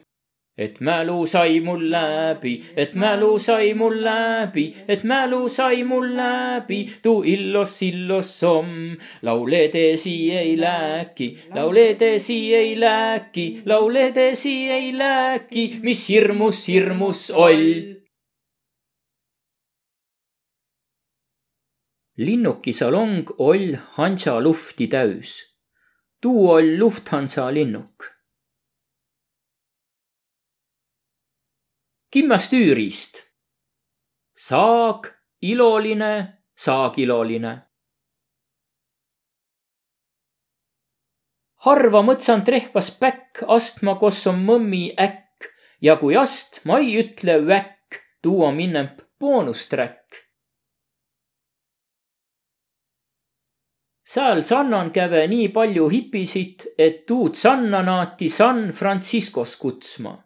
et mälu sai mul läbi, et mälu sai mul läbi, et mälu sai mul läbi, tuu illos, illos om. lauledesi ei lääki, lauledesi ei lääki, lauledesi ei lääki, mis hirmus, hirmus oll linnukisalong oll Hansa lufti täüs. tuu oll Lufthansa linnuk. kimmastüürist. saag, iloline, saagiloline. harva mõtsand rehvas päkk astma, kos on mõmmi äkk ja kui ast, ma ei ütle väkk, tuu on minnem boonusträkk sääl sannan käve nii palju hipisid, et tuud sanna naati San Franciscos kutsma.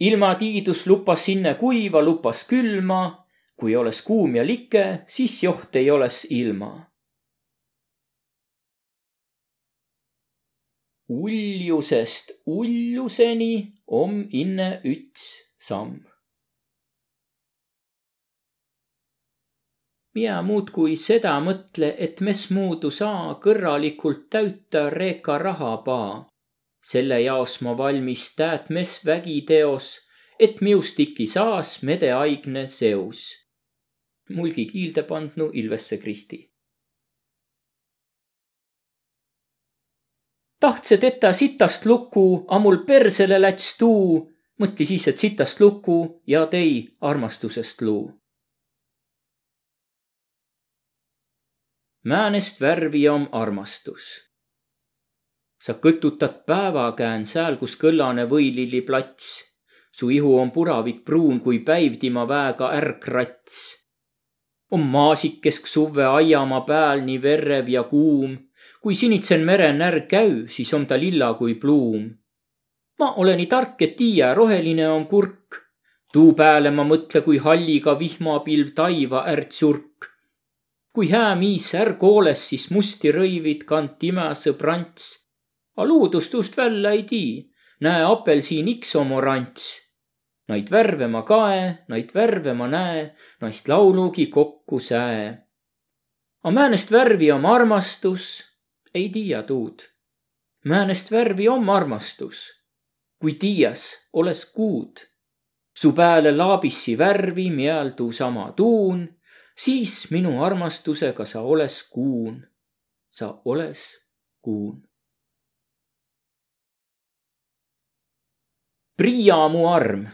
ilmatiidus lupas sinne kuiva, lupas külma. kui oleks kuum ja like, siis joht ei oleks ilma. uljusest uljuseni om inne üts samm Miä muudkui seda mõtle, et mes muudu saa kõrralikult täüta reeka rahapaa. selle jaos ma valmis tääd mes vägiteos, et miust iki saas medeaigne seus. mulgi kiilde pandnu Ilvesse Kristi tahtse tetä sitast luku, a mul persele läts tuu. mõtli siis, et sitast luku ja tei armastusest luu. Määnest värvi om armastus. sa kõtutad päevakään sääl, kus kõllane võililli plats. su ihu on puravik pruun kui päiv tima väega ärkrats. on maasikesk suve aiamaa pääl nii verev ja kuum kui sinitsen merenärg käü, siis on ta lilla kui pluum. ma olen nii tark, et tiia, roheline on kurk. tuu pääle ma mõtle, kui halliga vihmapilv taiva ärtsurk. Kui hää miis ärg hooles, siis musti rõivid kant ime sõbrants. A luudust ust välja ei tii, näe apelsiin iks omorants. Naid värve ma kae, naid värve ma näe, naist laulugi kokku säe. A määnest värvi om armastus, ei tiia tuud. määnest värvi om armastus, kui tiias oles kuud. su pääle laabissi värvi mial tuusama tuun, siis minu armastusega sa oles kuun. sa oles kuun. Priia mu arm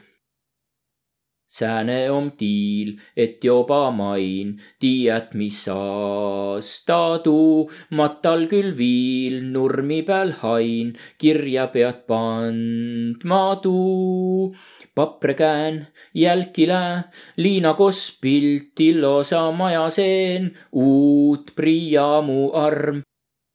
sääne om tiil, et joba main, tiiät, mis aasta tuu, matal küll viil, nurmi peal hain, kirja pead pandma tuu. paprikään, jälkile, liinakoss piltil osa maja seen, uut priiamu arm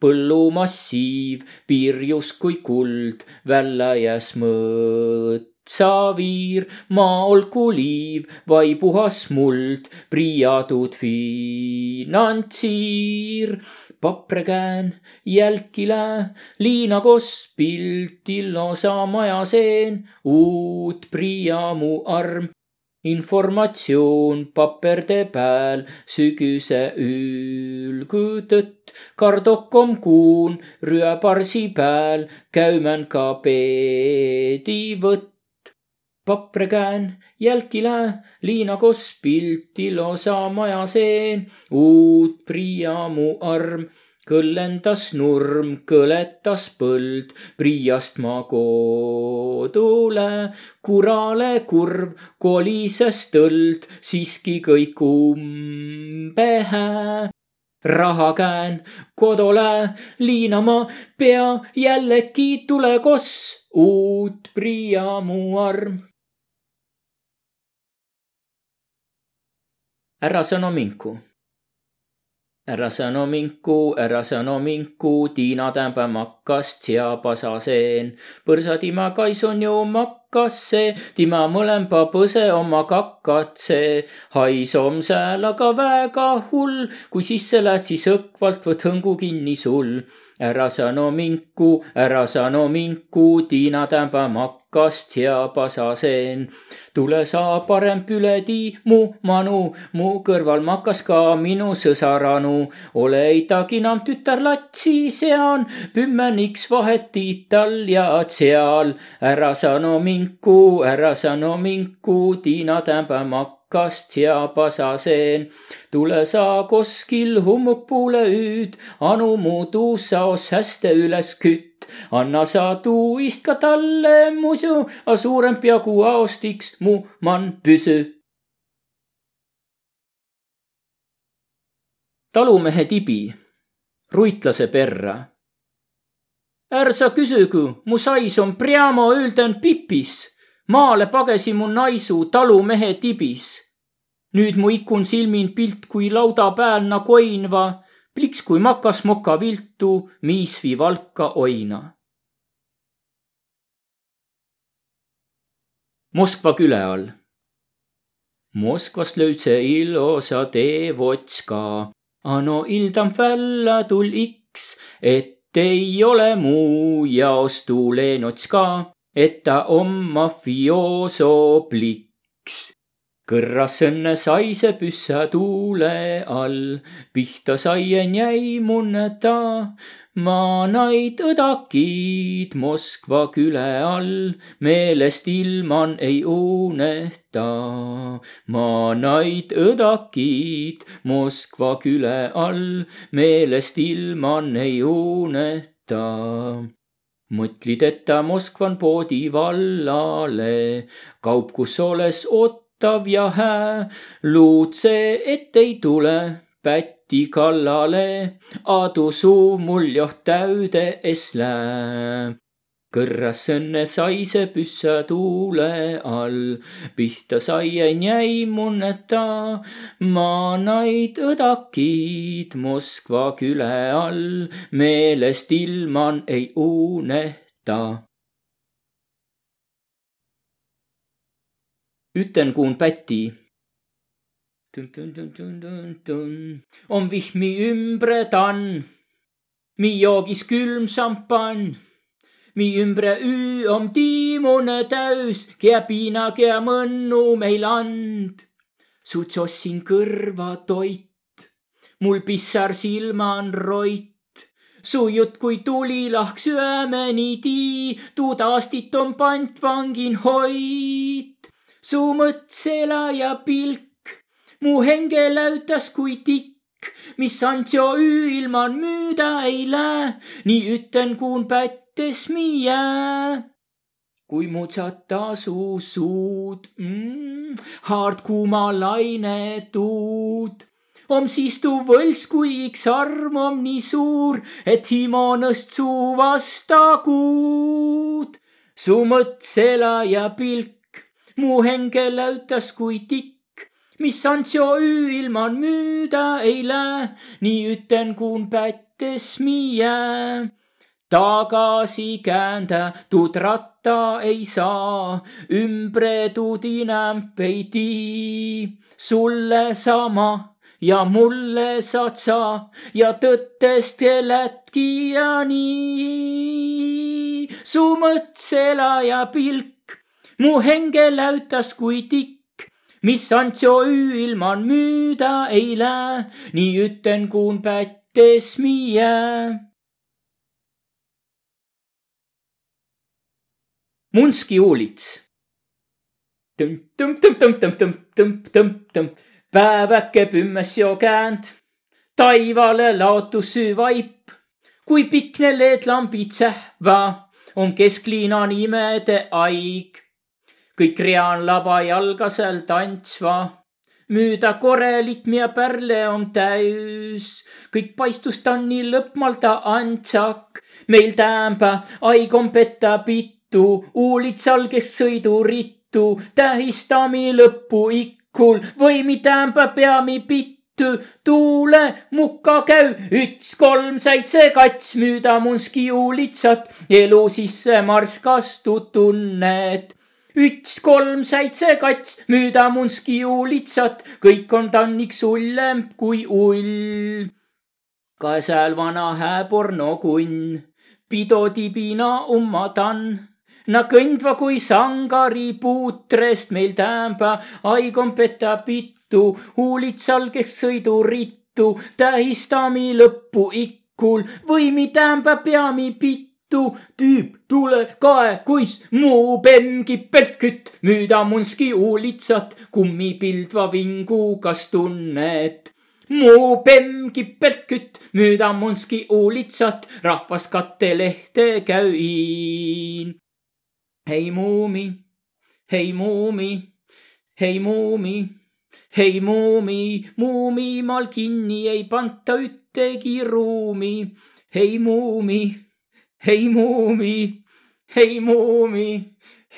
põllumassiiv, piir justkui kuld, välja jäs mõõt Xavier, maa olgu liiv, vai puhas muld, priiatud finantsiir. paprikään, jälkile, liinakos, piltil osa maja seen, uut priiamu arm, informatsioon paperde peal, sügise ülgutõtt, kardokom kuun, rüöparsi peal, käümän ka peedivõtt paprikään, jälkile, liinakos piltil osa maja seen, uut priiamu arm, kõllendas nurm, kõletas põld, priiast maa koodule, kurale kurv, kolises tõld, siiski kõik umbe hää. Raha käen kodole liinama pea. Jällegi tule koss, uut priiamu arm. Ära sõna minku. ära sõna minku, ära sõna minku, Tiina tämba makkast seapasaseen. põrsatima kaisun ju makkasse, tima mõlemba põse oma kakatse. hais om sääl aga väga hull, kui sisse lähed, siis õkvalt võt hõngu kinni sul ära sa no minku, ära sa no minku, Tiina tämba makkasse kast ja pasaseen. tule sa parem püledi mu manu, mu kõrval makas ka minu sõsaranu. ole itaginam tütar latsi sean, pümmeniks vahet tiital ja seal. ära sa no minku, ära sa no minku, Tiina tämba makkas kast ja pasaseen. tule sa koskil hummukpuule hüüd, anu mu tuussaos häste üles kütt. anna sa tuuist ka talle musu, a suurem peagu aostiks mu man püsü. talumehe tibi, ruitlase perra. är sa küsigu, mu sais on priamo ülden pipis maale pagesi mu naisu talumehe tibis. nüüd mu ikun silmin pilt kui lauda pääl na koinva, pliks kui makas moka viltu, miisvi valka oina. Moskva küle all. Moskvast löydse ilosa teevotska, ano ildam välja tul iks, et ei ole muu jaost tuulenotska et ta on mafioso pliks. kõrras õnne sai see püssa tuule all, pihta saien jäi munneta. ma naid õdakid Moskva küle all, meelest ilman ei uneta. ma naid õdakid Moskva küle all, meelest ilman ei uneta mõtlid, et ta Moskvan poodi vallale, kaup, kus oles ottav ja hää, luutse, et ei tule pätti kallale, adu suu mul joht täüde es lää kõrras õnne sai see püssa tuule all, pihta saien jäi munneta, maanaid õdakid Moskva küle all, meelest ilman ei uneta. ütlen kuun päti. On vihmi ümbre tann, mi joogis külm šampann mi ümbre üü om tiimune täüs, kea piina, kea mõnnu meil and. suts ossin kõrva toit, mul pissar silma on roit. su jutt kui tulilahk süömeni tii, tuud aastit on pantvangin hoid. su mõtsela ja pilk, mu henge läutas kui tikk mis Antjo öö ilman müüda ei lähe, nii ütlen kuun pätt mõttes mie. kui mutsata su suud mm,, haard kuuma laine tuud. om siis tu võlss, kui iks arm om nii suur, et himonõst suu vasta kuud. su mõtsela ja pilk mu henge läutas kui tikk mis Antsio öö ilman müüda ei lähe, nii ütlen kuun pättes mie tagasi käändatud ratta ei saa, ümbre tudinämp ei tii. sulle sama ja mulle saad sa ja tõttest keletki ja nii. su mõtsela ja pilk mu henge läutas kui tikk, mis Antsio öö ilman müüda ei lähe, nii ütlen kuun pättes mie Munski uulits. tõmp-tõmp-tõmp-tõmp-tõmp-tõmp-tõmp-tõmp, päeväke pümmes jo käänd, taivale laotus süü vaip, kui pikk ne leedlambid sähva, on keskliina nimede aig. kõik reaan laba jalgasel tantsva, müüda korelit ja pärle on täis, kõik paistust on nii lõpmalda antsak, meil täämbä aig on petta pitt rittu, uulitsal, kes sõidurittu, tähistami lõppu ikkul. Või mitäämbä peami pittu, tuule mukka käü, üts, kolm, seitse, kats, müüda munski uulitsat, elu sisse marskastu tunned üks, kolm, seitse, kats, müüda munski uulitsat, kõik on tanniks ullemb kui ull. käsel vana hääpornokunn, pidotibina ummatan na kõndva kui sangari puutrest meil täämbä, aigon peta pittu, huulitsal, kes sõidurittu, tähistami lõppu ikkul, võimi täämbä peami pittu, tüüp tule kae, kuis muu bemm kipelt kütt, müüda munski huulitsat, kummipildva vingu, kas tunned? muu bemm kipelt kütt, müüda munski huulitsat, rahvas kattelehte käin hei muumi, hei muumi, hei muumi, hei muumi, muumimaal kinni ei panta ühtegi ruumi. hei muumi, hei muumi, hei muumi,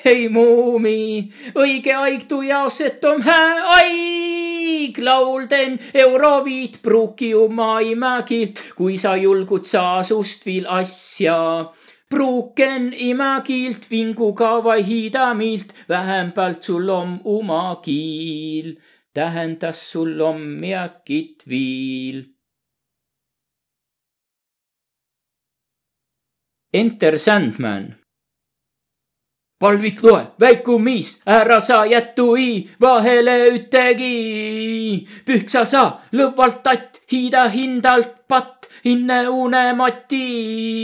hei muumi, õige aeg tu jaos, et om hää aig. Laulden Euroviit pruuki oma imägilt, kui sa julgud saasust viil asja pruuken imagilt vinguga vai hiidamilt, vähempalt sul om uma kiil, tähendas sul om miakit viil. Enter Sandman. palvit loe, väiku miis, ära sa jätui vahele üttegi. pühksa sa lõvvalt tatt, hiida hindalt patt, hinne unematid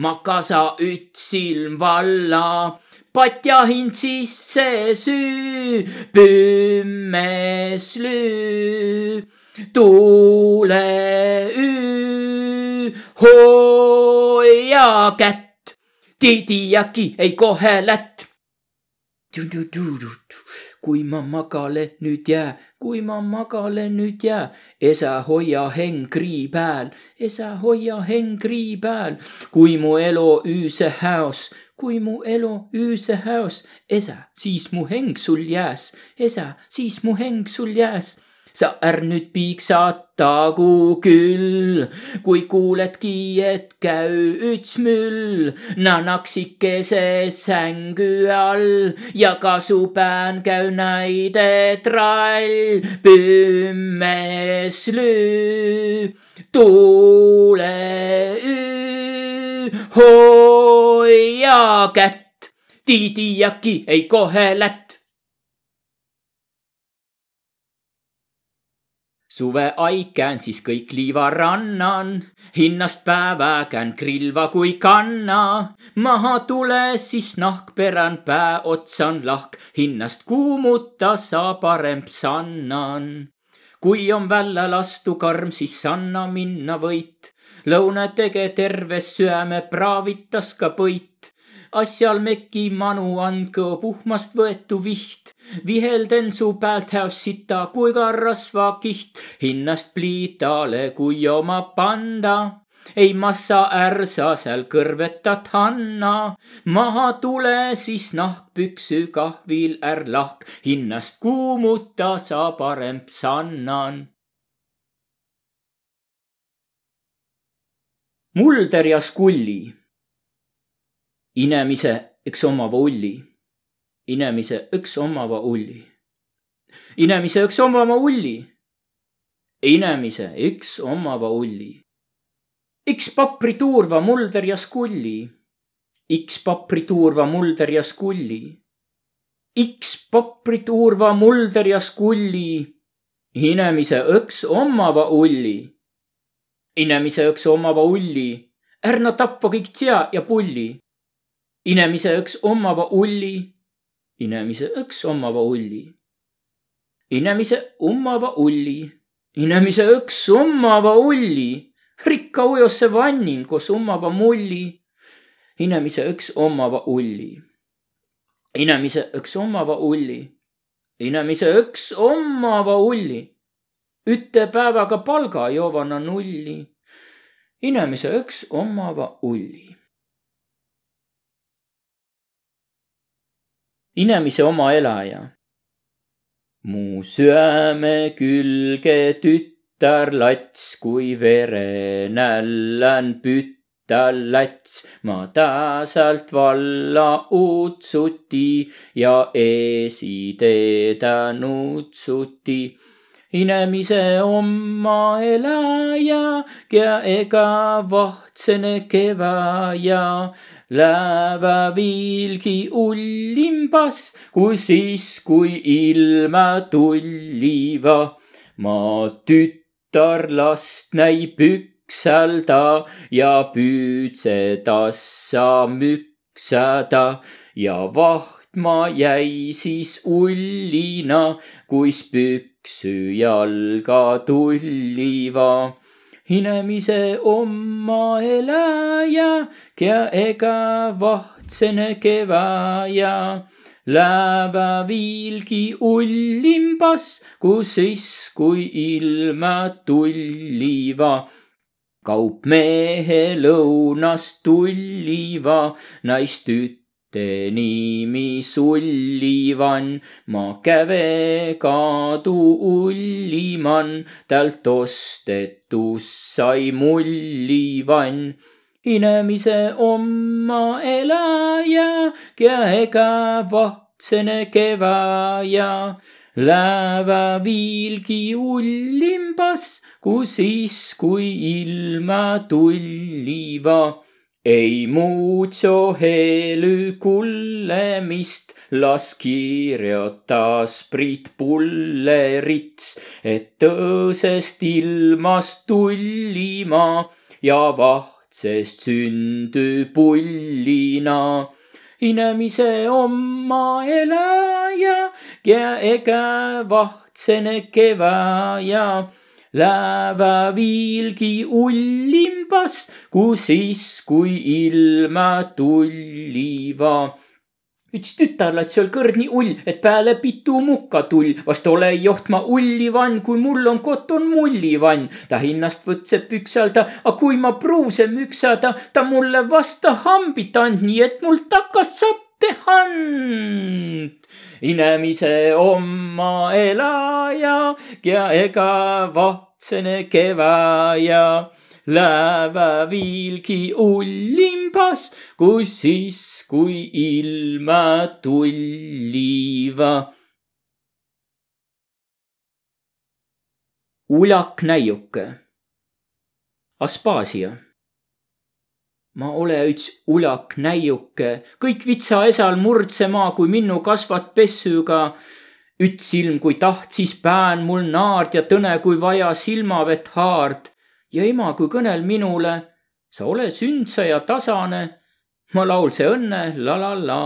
makasa üts silm valla, patja hind sisse süü, pümmes lüü, tuule üü, hoia kätt tiidiäki ei kohe lätt. kui ma magale nüüd jää, kui ma magale nüüd jää, esa hoia heng krii pääl, esa hoia heng krii pääl, kui mu elo üüse häos, kui mu elo üüse häos, esa, siis mu heng sul jääs, esa, siis mu heng sul jääs sa är nüüd piiksatagu küll, kui kuuledki, et käü üts müll. Nanaksikese sängy all. Ja kasupään käy näide trall, pümmes lüü, tuule üü, hoia kätt, tiidiäki ei kohe lätt. Suve aikään siis kõik liivarannan, hinnast päeva käin krilva kui kanna. maha tule, siis nahk peran pää otsan lahk, hinnast kuumuta sa parem sannan. kui on välja lastu karm, siis anna minna võit. lõuna tege terve süäme praavitas ka põit asjal meki manu andku puhmast võetu viht. vihelden su pealt häos sita kui ka rasvakiht, hinnast pliitale kui oma panda ei massa ärsa seal kõrvetat Hanna. maha tule, siis nahkpüksü kahvil är lahk, hinnast kuumuta sa parem psannan. mulder ja skulli inemise üks omava ulli, inemise üks omava ulli, inemise üks omava ulli, inemise üks omava ulli. X papri tuurva mulder ja skulli, X papri tuurva mulder ja skulli, X papri tuurva mulder ja skulli, inemise õks omava ulli, inemise õks omava ulli, ärna tappa kõik tea ja pulli inemise üks omava ulli, inemise üks omava ulli. inemise ummava ulli, inemise üks ummava ulli, rikka ujosse vannin koos ummava mulli. inemise üks omava ulli, inemise üks omava ulli, inemise üks omava ulli. üte päevaga palga joovana nulli, inemise üks omava ulli inemise oma elaja. mu süäme külge tütar lats, kui verenällan pütta lats, ma tasalt valla utsuti ja esiteeda nutsuti inemise oma ja ega vahtsene kevaja Läheb viilgi ullimbas, kui siis, kui ilma tulliva. ma tütar last näib ükselda ja püüdse tassa müksada ja vahtma jäi siis ullina, kuis püksü jalga tulliva inemise oma eläjä, ja ega vahtsene kevaja. Läheb viilgi ullimbas, kus siis, kui ilma tulliva kaupmehe lõunast tulliva naistüt Te nimi Sullivan, ma käve kaadu ulliman, talt ostetus sai mullivan. inemise oma elaja, ja ega vahtsene kevaja. Läheb viilgi ullimbas, kus siis, kui ilma tulliva ei muutso heely kullemist, las kirjutas Priit Pullerits, et tõsest ilmast tullima ja vahtsest sündü pullina. inemise oma elaja ja ega vahtsene kevaja läevaviilgi ullimbas, kus siis, kui ilma tulliva üks tütarlaid seal kõrd nii ull, et pääle pitu mukka tull. vast ole joht ma ullivann, kui mul on koton mullivann. ta hinnast võtseb pükselda, a kui ma pruuse müksada, ta mulle vasta hambit and, nii et mul takas satte hand. inemise oma elaja ja ega vahtsene kevaja läevaviilgi ullimbas, kus siis kui ilma tulliva. ulak näiuke. Aspaasia. Ma ole üks ulak näiuke, kõik vitsa esal murdsemaa, kui minnu kasvat pessüga. üts silm, kui tahtsis pään mul naard ja tõne, kui vaja silmavett haard. ja ema, kui kõnel minule, sa ole sündsa ja tasane ma laulse õnne la la la.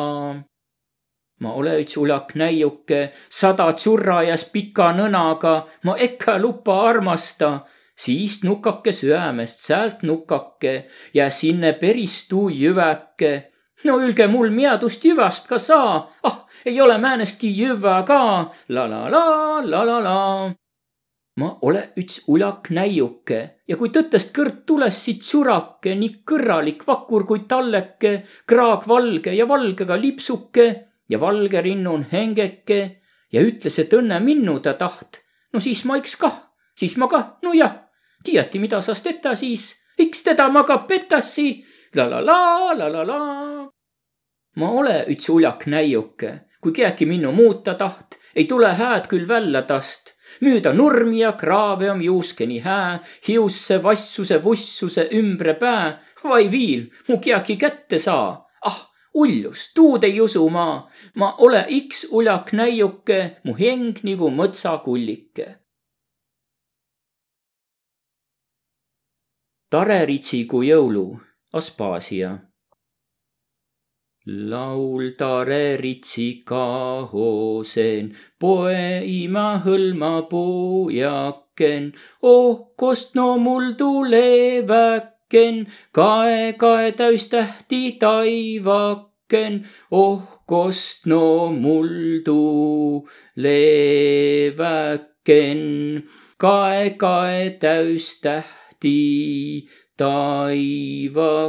ma ole üks ulak näiuke, sada tsurrajas pika nõnaga, ma ekka lupa armasta. Siist nukake süämest, säält nukake ja sinne peris tuu jüväke. no ülge mul miadust jüvast ka saa, ah, ei ole määnestki jüvä ka, la la la, la la la ma ole üts ulak näiuke ja kui tõttest kõrd tules siit surake, nii kõrralik vakur kui talleke, kraag valge ja valgega lipsuke ja valge rinnun hengeke ja ütles, et õnne minnu ta taht. no siis ma iks kah, siis ma kah, no tiiati, mida sast etta siis, iks teda magab petassi, la la la, la la la. ma ole üts uljak näiuke, kui kiäki minnu muuta taht, ei tule hääd küll välja tast müüda nurmi ja kraave om juuskeni hää, hiusse, vassuse, vussuse ümbre pää. vai viil, mu kiaki kätte saa. ah, uljus, tuud ei usu ma. ma ole iks uljak näiuke, mu hing nagu mõtsakullike. Tareritsigu jõulu, Aspaasia laultare ritsikahosen, poe ima hõlma puujaken, oh kost no mul tuleväken, kae, kae täis tähti taivaken, oh kost no mul tuleväken, kae, kae täis tähti taivaken.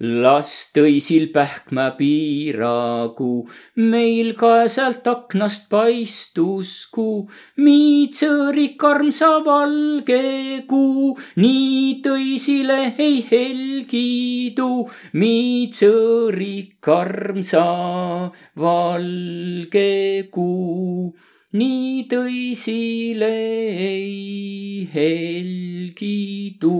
Las tõisil pähkmä piiragu, meil ka sealt aknast paistusku, miitsõõrik armsa valge kuu, nii tõisile ei helgidu, miitsõõrik armsa valge kuu nii tõisile ei helgidu.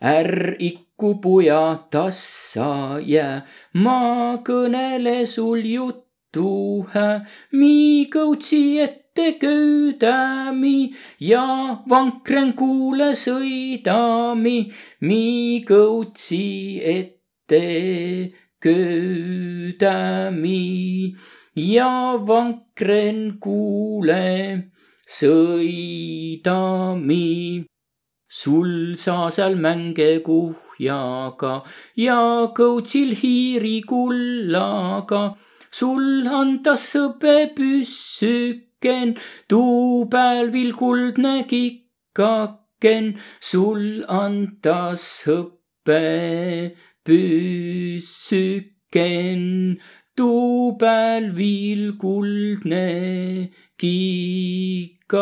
är ikka kupuja tassa jää, ma kõnele sul juttu hää, mi kõutsi ette köüdämi ja vankren kuule sõidami, mi kõutsi ette köüdämi ja vankren kuule sõidami sul sa seal mänge kuhjaga ja kõutsil hiiri kullaga. sul antas sõbe püssüken, tuu pälvil kuldne kikaken, sul antas hõppe püssüken, tuu pälvil kuldne kikaken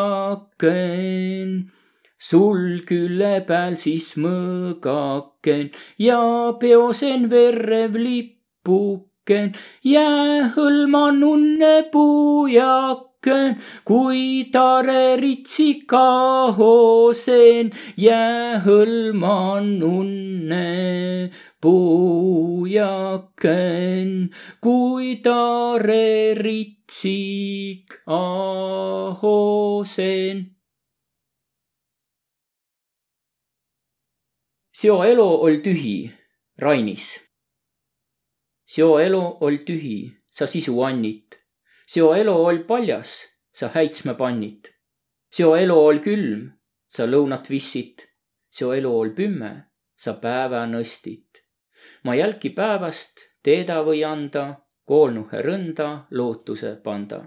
sul külle peal siis mõõgaken ja peosen verev lipuken, jäähõlman unne puujaken, kui tare ritsika hoosen, jäähõlman unne puujaken, kui tare ritsik ahosen seo elo oll tühi, Rainis. seo elo oll tühi, sa sisu annit. seo elo oll paljas, sa häitsme pannit. seo elu ol külm, sa lõunat vissit, seo elu ol pümme, sa päeva nõstit. Ma jälki päevast teeda või anda, koolnuhe rõnda lootuse panda.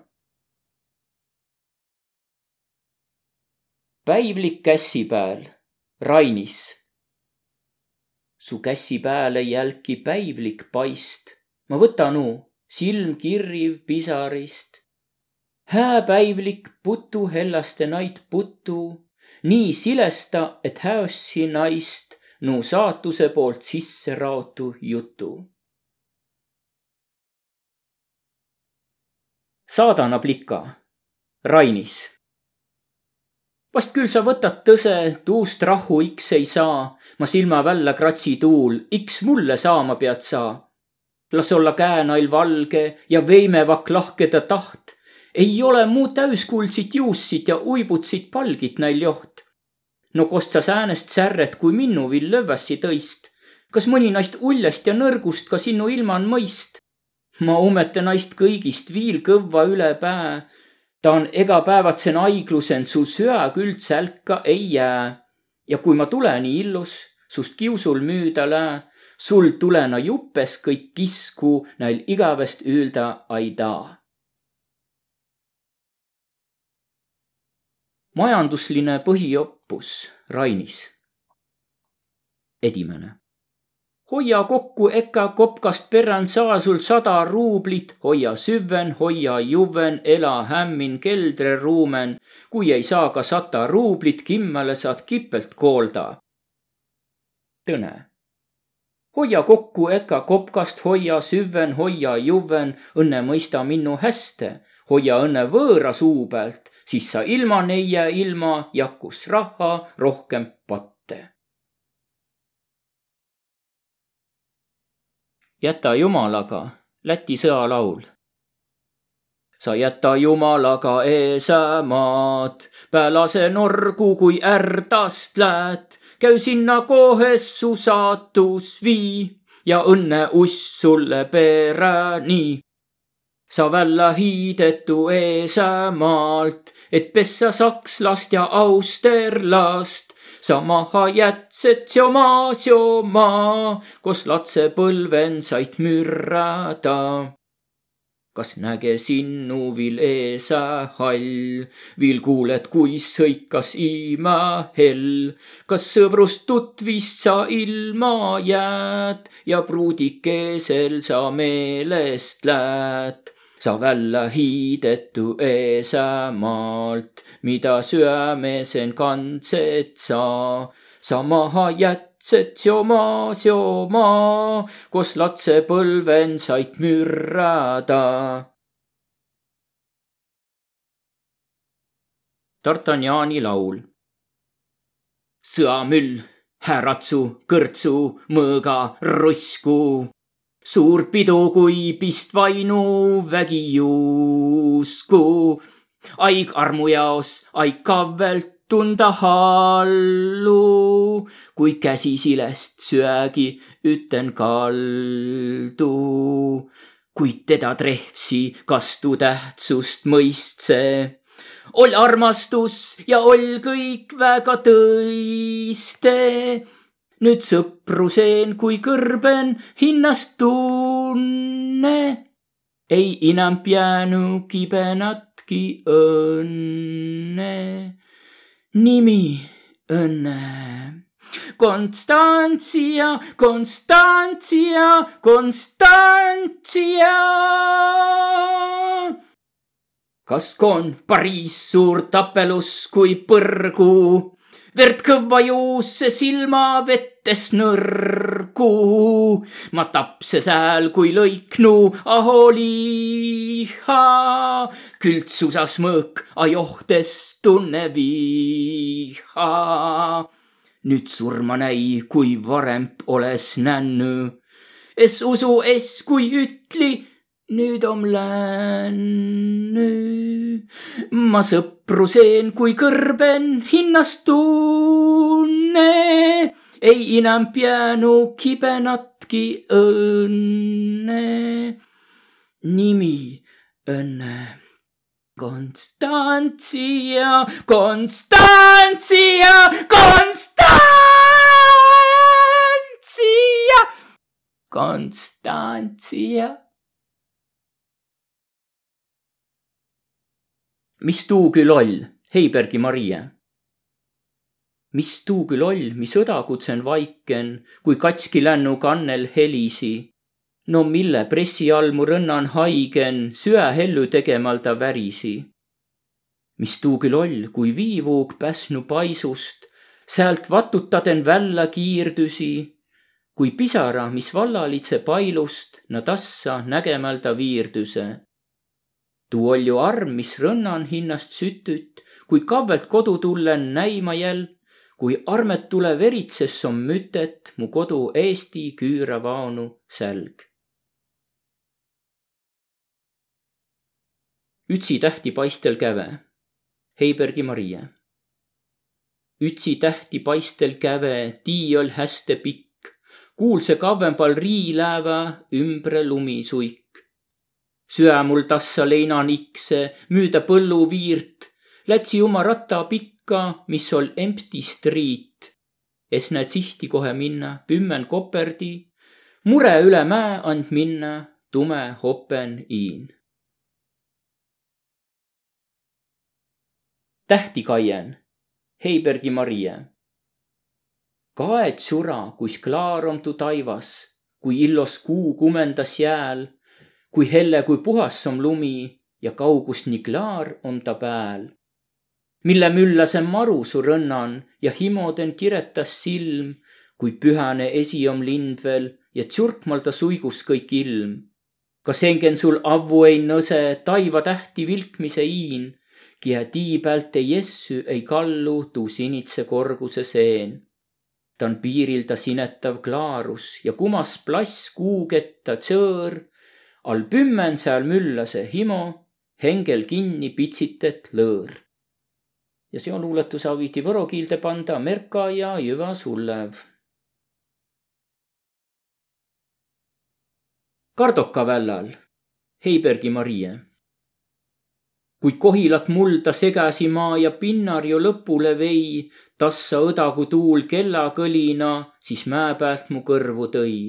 päivlik käsipääl, Rainis. su käsipääle jälki päivlik paist, ma võtanu silm kirriv pisarist hääpäivlik putu hellaste naid putu, nii silesta, et häossi naist nu saatuse poolt sisse raotu jutu. saadana plika, Rainis. vast küll sa võtad tõse, tuust rahu iks ei saa, ma silma välja kratsi tuul, iks mulle saama pead sa. las olla käenail valge ja veimevak lahkeda taht, ei ole muud täiskuldsit juussit ja uibutsit palgit näil joht. No kost sa säänest särret, kui minnu vill lövvässi tõist? kas mõni naist uljast ja nõrgust ka sinu ilman mõist? ma umete naist kõigist viil kõvva üle pää. ta on egapäevatsen aiglusen, su süä küll sälka ei jää. ja kui ma tule nii illus, sust kiusul müüda lää, sul tulena jupes kõik kisku näil igavest üülda aidaa majandusline põhioppus Rainis. esimene. hoia kokku eka kopkast perran saa sul sada ruublit, hoia süven, hoia juven, ela hämmin keldre ruumen. kui ei saa ka sata ruublit, kimmale saad kipelt koolda. tõne hoia kokku eka kopkast, hoia süven, hoia juven, õnne mõista minnu häste, hoia õnne võõra suu pealt, siis sa ilma neie ilma jakus raha rohkem patte. jäta Jumalaga, Läti sõjalaul sa jäta Jumalaga eesamaad, päälase norgu, kui ärdast läät, käi sinna kohes su saatus vii ja õnne uss sulle peräni. Sa välja hiidetu eesamaalt, et pessa sakslast ja austerlast. sa maha jätset seoma, seoma, koos latsepõlven said mürrada. kas näge sinnu viil eesa hall, viil kuuled, kuis hõikas ima hell. kas sõbrust tutvist sa ilma jääd ja pruudikesel sa meelest lähed? Sa välja hiidetu eesamaalt, mida süämesen kandsed sa. sa maha jätsed seoma, seoma, koos latsepõlven said mürrada. Tartanjani laul. sõamüll, häratsu, kõrtsu, mõõga, rusku suur pidu, kui pistvainu vägi juusku. aig armu jaos, aig kavvelt tunda hallu, kui käsi silest söögi üten kaldu. kuid teda trehvsi kastu tähtsust mõistse. ol armastus ja ol kõik väga tõiste nüüd sõpruseen kui kõrben hinnast tunne. ei enam jäänu kibenatki õnne. nimi õnne. Konstantsia, Konstantsia, Konstantsia. kas on Pariis suur tapelus kui põrgu? Verd kõva juusse silma vettes nõrgu. ma tapses hääl kui lõiknu aholiha. kültsusas mõõk ajohtes tunne viha. nüüd surma näi, kui varem oles nännu. es usu es, kui ütli nüüd om lännu. ma sõpruseen, kui kõrben hinnast tunne, ei enam jäänu kibenatki õnne. nimi õnne Konstantsia, Konstantsia, Konstantsia, Konstantsia. Mis tuu küll oll, Heibergi Marie? mis tuu küll oll, mis õdakutsen vaiken, kui katski lännu kannel helisi no mille pressi all mu rõnnan haigen, süä hellu tegemalda värisi. mis tuu küll oll, kui viivuug päsnu paisust, säält vatutaden välla kiirdüsi, kui pisara, mis vallalitse pailust, na tassa nägemalda viirdüse. Tuu oll ju arm, mis rõnnan hinnast sütüt, kui kavvelt kodu tullen näima jäl, kui armet tule veritses on mütet mu kodu Eesti küüra vaonu sälg Ütsi tähti paistel käve. Heibergi Marie. Ütsi tähti paistel käve, tii oll häste pikk. kuulse kavvempal riiläävä ümbre lumisuik. Süä mul tassa leinan ikse, müüda põlluviirt. Lätsi oma ratta pikka, mis oll empty street. es näed sihti kohe minna, pümmen koperdi. mure üle mäe and minna, tume hopen iin tähtikaien, Heibergi Marie. kaet sura, kuis klaar om tu taivas, kui illos kuu kumendas jääl, kui helle, kui puhas om lumi ja kaugus nii klaar on ta pääl. mille müllasem maru su rõnnan ja himoden kiretas silm, kui pühane esi om lind veel ja tsurkmal ta suigus kõik ilm. kas engen sul avvu ei nõse taiva tähti vilkmise iin ja tii päält ei jessü ei kallu tuu sinitse korguse seen. ta on piirilda sinetav klaarus ja kumas plass kuugetta tsõõr. All pümmen seal müllase himo, hengel kinni pitsitet lõõr. ja see on luuletuse aviti võro kiilde panda Merka ja Jüva Sullev. Kardoka vällal Heibergi Marie kuid kohilat mulda segasi maa ja pinnar ju lõpule vei, tassa õdagu tuul kellakõlina, siis mäe pealt mu kõrvu tõi.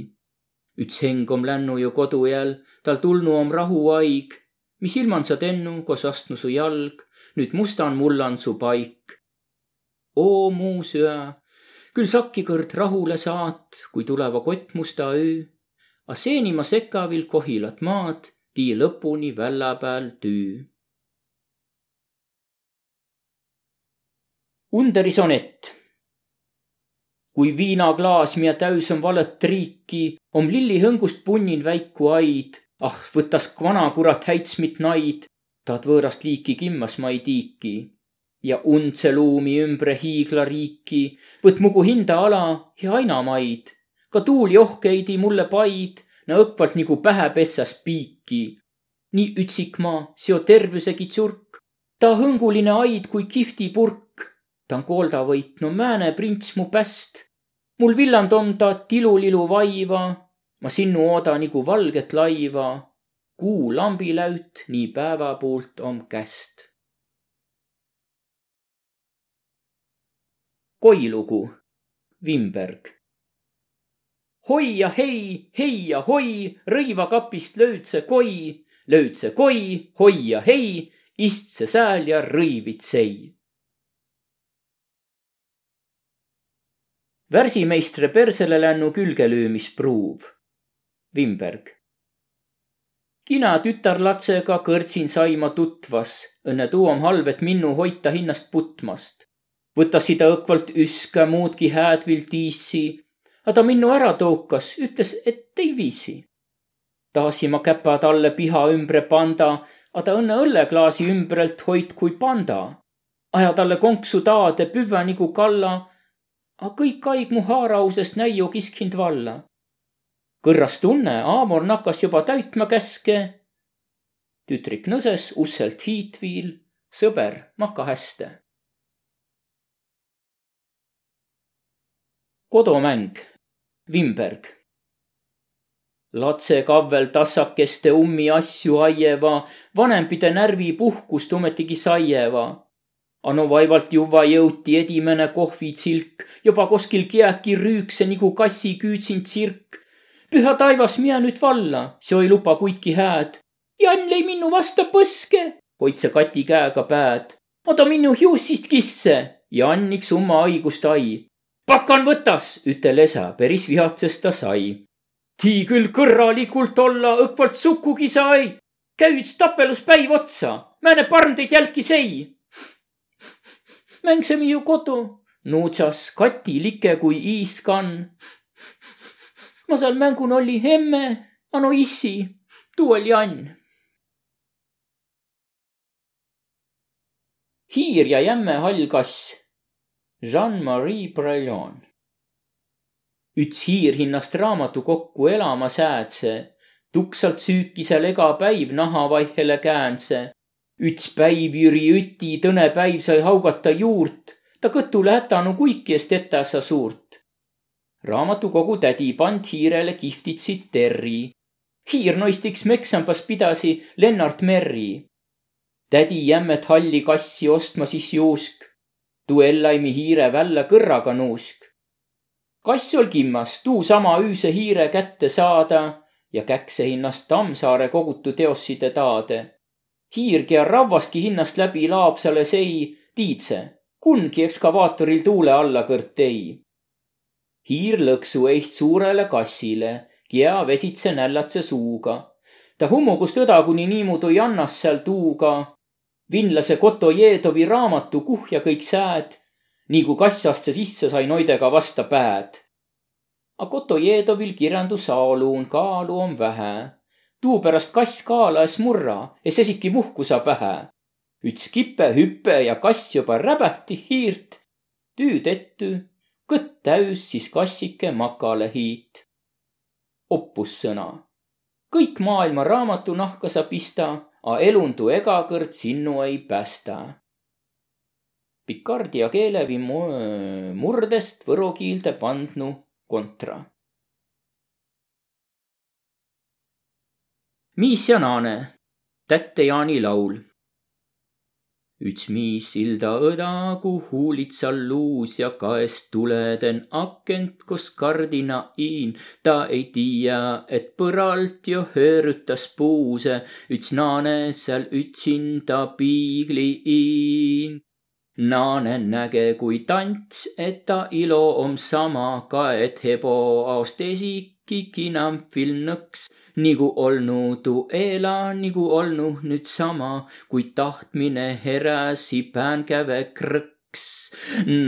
Üts heng om lännu ju kodu jäl, tal tulnu om rahuaig, mis ilman sa tennu, kos astnu su jalg, nüüd mustan mullan su paik. oo muu süä, küll sakki kõrd rahule saat, kui tuleva kott musta öö, a seenima sekavil kohilat maad, tii lõpuni välla peal tüü Underi sonett. Kui viinaklaas, mida täis on valet triiki, om lillihõngust punnin väiku aid. ah, võtas vana kurat häitsmit naid, taad võõrast liiki kimmas ma ei tiiki. ja undse luumi ümbre hiiglariiki, võt mugu hinda ala ja aina maid. ka tuul johkeidi mulle paid, no õkvalt nagu pähe pessast piiki. nii ütsik ma, seo tervisegi tsurk, ta hõnguline aid kui kihvti purk ta on koolda võitnu määne prints mu päst. Mul villand on ta tilulilu vaiva, ma sinnu ooda nagu valget laiva. kuu lambiläüt nii päeva poolt om käst. koilugu, Vimberg. hoi ja hei, hei ja hoi, rõivakapist löödse koi, löödse koi, hoi ja hei, istse sääl ja rõivitsei värsimeistre persele lännu külgelöömispruuv. Vimberg. kina tütarlatsega kõrtsin saima tutvas, õnne tuu om halb, et minnu hoita hinnast putmast. võtasi ta õkvalt üska muudki hääd vill tiissi, a ta minnu ära toukas, ütles, et ei viisi. tahasi ma käpa talle piha ümbre panda, a ta õnne õlleklaasi ümbrelt hoid kui panda. aja talle konksu taade püvä nagu kalla a kõik aig mu haarausest näiu kiskind valla. kõrras tunne, Aamor nakkas juba täitma käske. tütrik nõses usselt hiitviil, sõber, maka häste. kodumäng, Vimberg. latse kavvel tassakeste ummi asju aieva, vanempide närvi puhkust ometigi saieva. Ano vaevalt juba jõuti edimene kohvitsilk, juba kuskil kiäki rüükse nagu kassi küütsinud tsirk. püha taivas, mine nüüd valla, see ei luba kuiki hääd. Jan lõi minu vasta põske, hoidse kati käega pääd. oda minu hiussist kisse ja anniks umma haigust ai. pakan võtas, ütel esa, päris vihatsest ta sai tii küll kõrralikult olla, õkvalt sukugi sai. käid tapelus päiv otsa, määne parm teid jälki sei. Mängsime ju kodu, nuutsas Kati like kui iiskan. ma seal mängun oli emme, ano issi, tuu oli Ann. hiir ja jämme hall kass. Jean-Marie Brelon üts hiir hinnast raamatu kokku elama säädse. tuksalt süükisel ega päiv nahavaihele käänse. Üts päiv Jüri Üti tõne päiv sai haugata juurt, ta kõtule hätanu kuikiest etäsa suurt. raamatukogu tädi pand hiirele kihvtitsid terri. hiir noistiks Meksambas pidasi Lennart Merri. tädi jämmet halli kassi ostma siis juusk. duellaimi hiire välja kõrraga nuusk kass ol kimmas tuusama üüse hiire kätte saada ja käkse hinnast Tammsaare kogutu teosside taade. Hiirgi ja ravvastki hinnast läbi Laapsale sei, tiidse, kungi ekskavaatoril tuule alla kõrt ei. hiir lõksu eist suurele kassile, kia vesitse nällatse suuga. ta hummugust õda kuni niimoodi jannas seal tuuga. vinlase Kotojeedovi raamatu Kuhja kõik sääd nii kui kass aste sisse sai noidega vasta pääd. A Kotojedovil kirjandus aaluun kaalu on vähe. Tuupärast kass kaalaes murra, es esiki muhkusa pähe. üts kipe hüpe ja kass juba räbähti hiirt. tüüd ettu, kõtt täüs, siis kassike makale hiit. oppussõna. kõik maailma raamatu nahka sa pista, a elundu ega kõrd sinnu ei päästa Picardia keelevi murdest võro kiilde pandnu kontra. Miis ja naane, tätte Jaani laul. üts miis silda õda, kuhu huulitsal luus ja kaest tuleden akent, kus kardina iin. ta ei tiia, et põralt jo höörutas puuse, üts naane seal ütsinda piigli iin Naane näge, kui tants, et ta ilo om sama, ka et hebo aost esiki kinampil nõks. Nigu olnu tu eela, nigu olnu nüüd sama, kui tahtmine heräsi päänkäve krõks.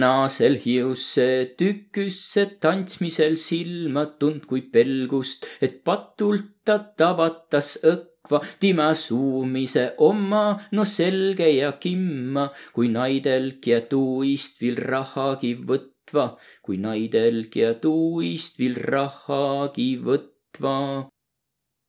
naasel hiusse tüküsse tantsmisel silma tund kui pelgust, et patult ta tabatas õkk rahva tima suumise oma, no selge ja kimma, kui naidelgi ja tuist vil rahagi võtva, kui naidelgi ja tuist vil rahagi võtva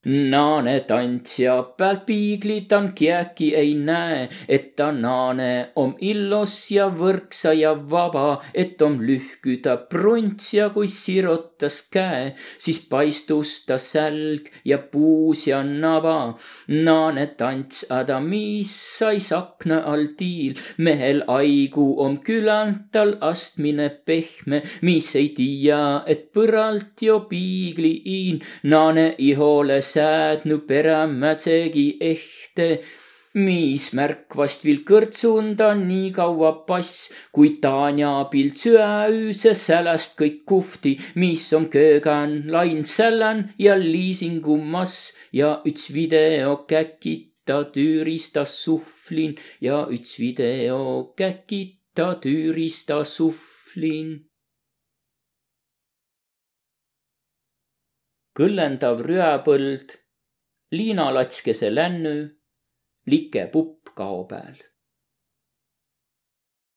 naane tantsija pealt piiglit on kiäki ei näe, et ta naane om illos ja võrksa ja vaba, et om lühküda prunts ja kui sirotas käe, siis paistus ta sälg ja puus ja naba. naane tants Adamis sai sakna all tiil, mehel aigu om külant tal astmine pehme, mis ei tiia, et põralt jo piigli iin, naane ihole säädnu perämätsegi ehte, mis märkvast vil kõrtsunda nii kaua pass, kui Tanja pilt süäüüse säläst kõik kuhti, mis on köögan lain sälän ja liisingumas ja üts video käkita tüürista suhvlin. Ja üts video käkita tüürista suhvlin kõllendav rüäpõld, liinalatskese lännu, like pupp kao peal